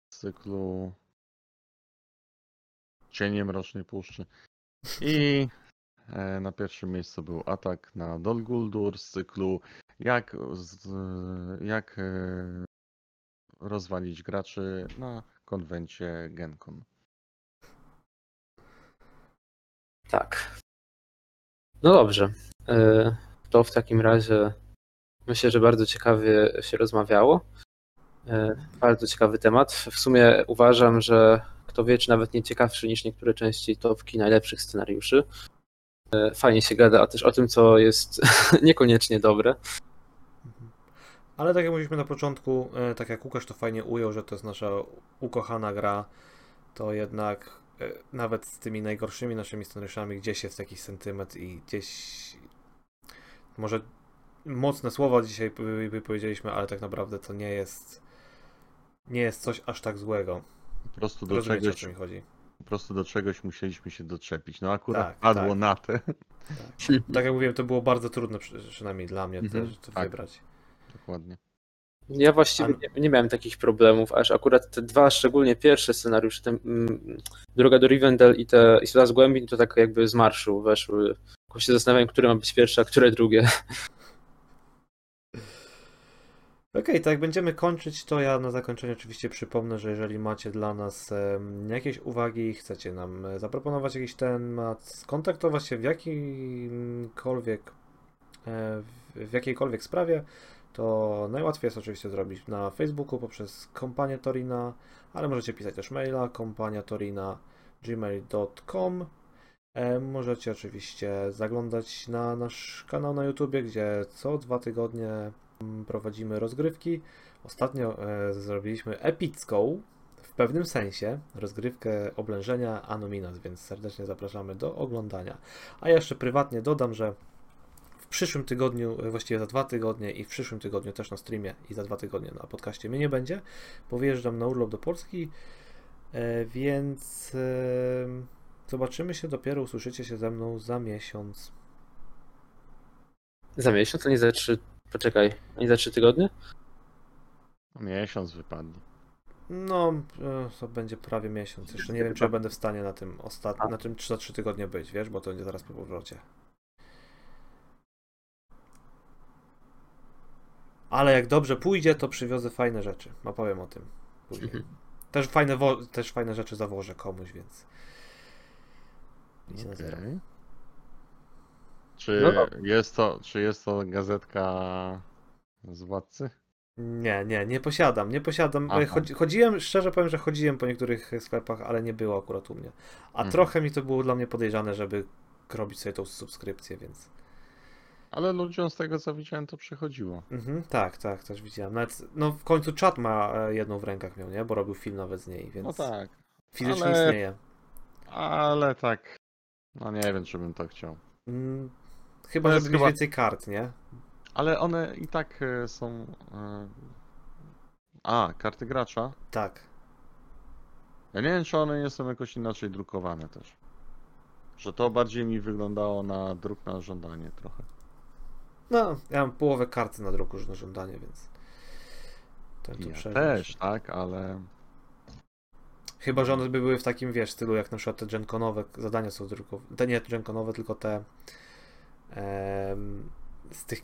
z cyklu Cienie Mrocznej Puszczy. I na pierwszym miejscu był atak na Dol Guldur z cyklu Jak, jak e, rozwalić graczy na konwencie Gencon. Tak. No dobrze. E, To w takim razie myślę, że bardzo ciekawie się rozmawiało. E, Bardzo ciekawy temat. W sumie uważam, że kto wie, czy nawet nie ciekawszy niż niektóre części topki najlepszych scenariuszy. E, Fajnie się gada a też o tym, co jest niekoniecznie dobre. Ale tak jak mówiliśmy na początku, e, tak jak Łukasz to fajnie ujął, że to jest nasza ukochana gra, to jednak e, nawet z tymi najgorszymi naszymi scenariuszami gdzieś jest jakiś sentyment i gdzieś może mocne słowa dzisiaj powiedzieliśmy, ale tak naprawdę to nie jest nie jest coś aż tak złego. Po prostu do Rozumiecie o czegoś co mi chodzi. Po prostu do czegoś musieliśmy się doczepić. No akurat Tak, padło tak. na te. Tak jak mówiłem, to było bardzo trudne, przy- przynajmniej dla mnie Mhm, też to tak. wybrać. Dokładnie. Ja właściwie nie, nie miałem takich problemów, aż akurat te dwa, szczególnie pierwsze scenariusze, ten, mm, Droga do Rivendell i te Istota z Głębin, to tak jakby z marszu weszły. Tylko się zastanawiam, które ma być pierwsze, a które drugie. Okej, tak jak będziemy kończyć, to. Ja na zakończenie oczywiście przypomnę, że jeżeli macie dla nas jakieś uwagi, chcecie nam e, zaproponować jakiś temat, skontaktować się w jakimkolwiek e, w, jakiejkolwiek sprawie, to najłatwiej jest oczywiście zrobić na Facebooku poprzez kompanię Torina, ale możecie pisać też maila kompaniatorina gmail.com E, Możecie oczywiście zaglądać na nasz kanał na YouTube, gdzie co dwa tygodnie prowadzimy rozgrywki. Ostatnio e, zrobiliśmy epicką, w pewnym sensie, rozgrywkę oblężenia Anominas, więc serdecznie zapraszamy do oglądania. A jeszcze prywatnie dodam, że w przyszłym tygodniu, e, właściwie za dwa tygodnie i w przyszłym tygodniu też na streamie i za dwa tygodnie na podcaście mnie nie będzie, bo wyjeżdżam na urlop do Polski, e, więc zobaczymy się dopiero, usłyszycie się ze mną za miesiąc. Za miesiąc, a nie za trzy. Poczekaj, a nie za trzy tygodnie? Miesiąc wypadnie. No, e, to będzie prawie miesiąc. Jeszcze nie wiem, czy ja będę w stanie na tym ostatnim, na tym 3 3 tygodnie być, wiesz, bo to będzie zaraz po powrocie. Ale jak dobrze pójdzie, to przywiozę fajne rzeczy. Opowiem o tym później. Mhm. Też fajne, wo- też fajne rzeczy zawożę komuś, więc. Idź na zero. Czy, No jest to, czy jest to gazetka z władcy? Nie, nie, nie posiadam, nie posiadam. Chodzi, chodziłem, szczerze powiem, że chodziłem po niektórych sklepach, ale nie było akurat u mnie. A Mhm. trochę mi to było dla mnie podejrzane, żeby robić sobie tą subskrypcję, więc. Ale ludziom z tego co widziałem to przychodziło. Mhm, tak, tak, też widziałem. Nawet, no w końcu czat ma e, jedną w rękach miał, nie? Bo robił film nawet z niej, więc No tak. fizycznie ale- istnieje. Ale tak. No nie wiem, czy bym to chciał. Chyba, żeby mieć chyba- więcej kart, nie? Ale one i tak e, są. e, A, karty gracza. Tak. Ja nie wiem, czy one nie są jakoś inaczej drukowane też. Że to bardziej mi wyglądało na druk na żądanie trochę. No, ja mam połowę karty na druku na żądanie, więc. Ten Ja przeżyć. też, tak, ale. Chyba, że one by były w takim, wiesz, stylu jak na przykład te genkonowe zadania są drukowane. Te nie genkonowe, tylko te z tych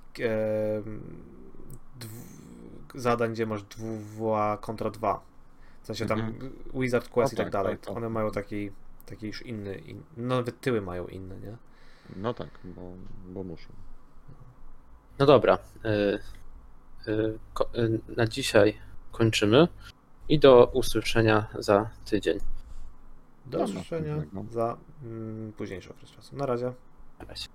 zadań, gdzie masz 2 kontra 2. W sensie tam Mhm. Wizard Quest No i tak tak, dalej. tak, tak. one mają taki, taki już inny, in, no nawet tyły mają inne, nie? No tak, bo, bo muszę. No dobra. y, y, ko- y, Na dzisiaj kończymy. I do usłyszenia za tydzień. Do usłyszenia za mm, późniejszy okres czasu. Na razie. Na razie.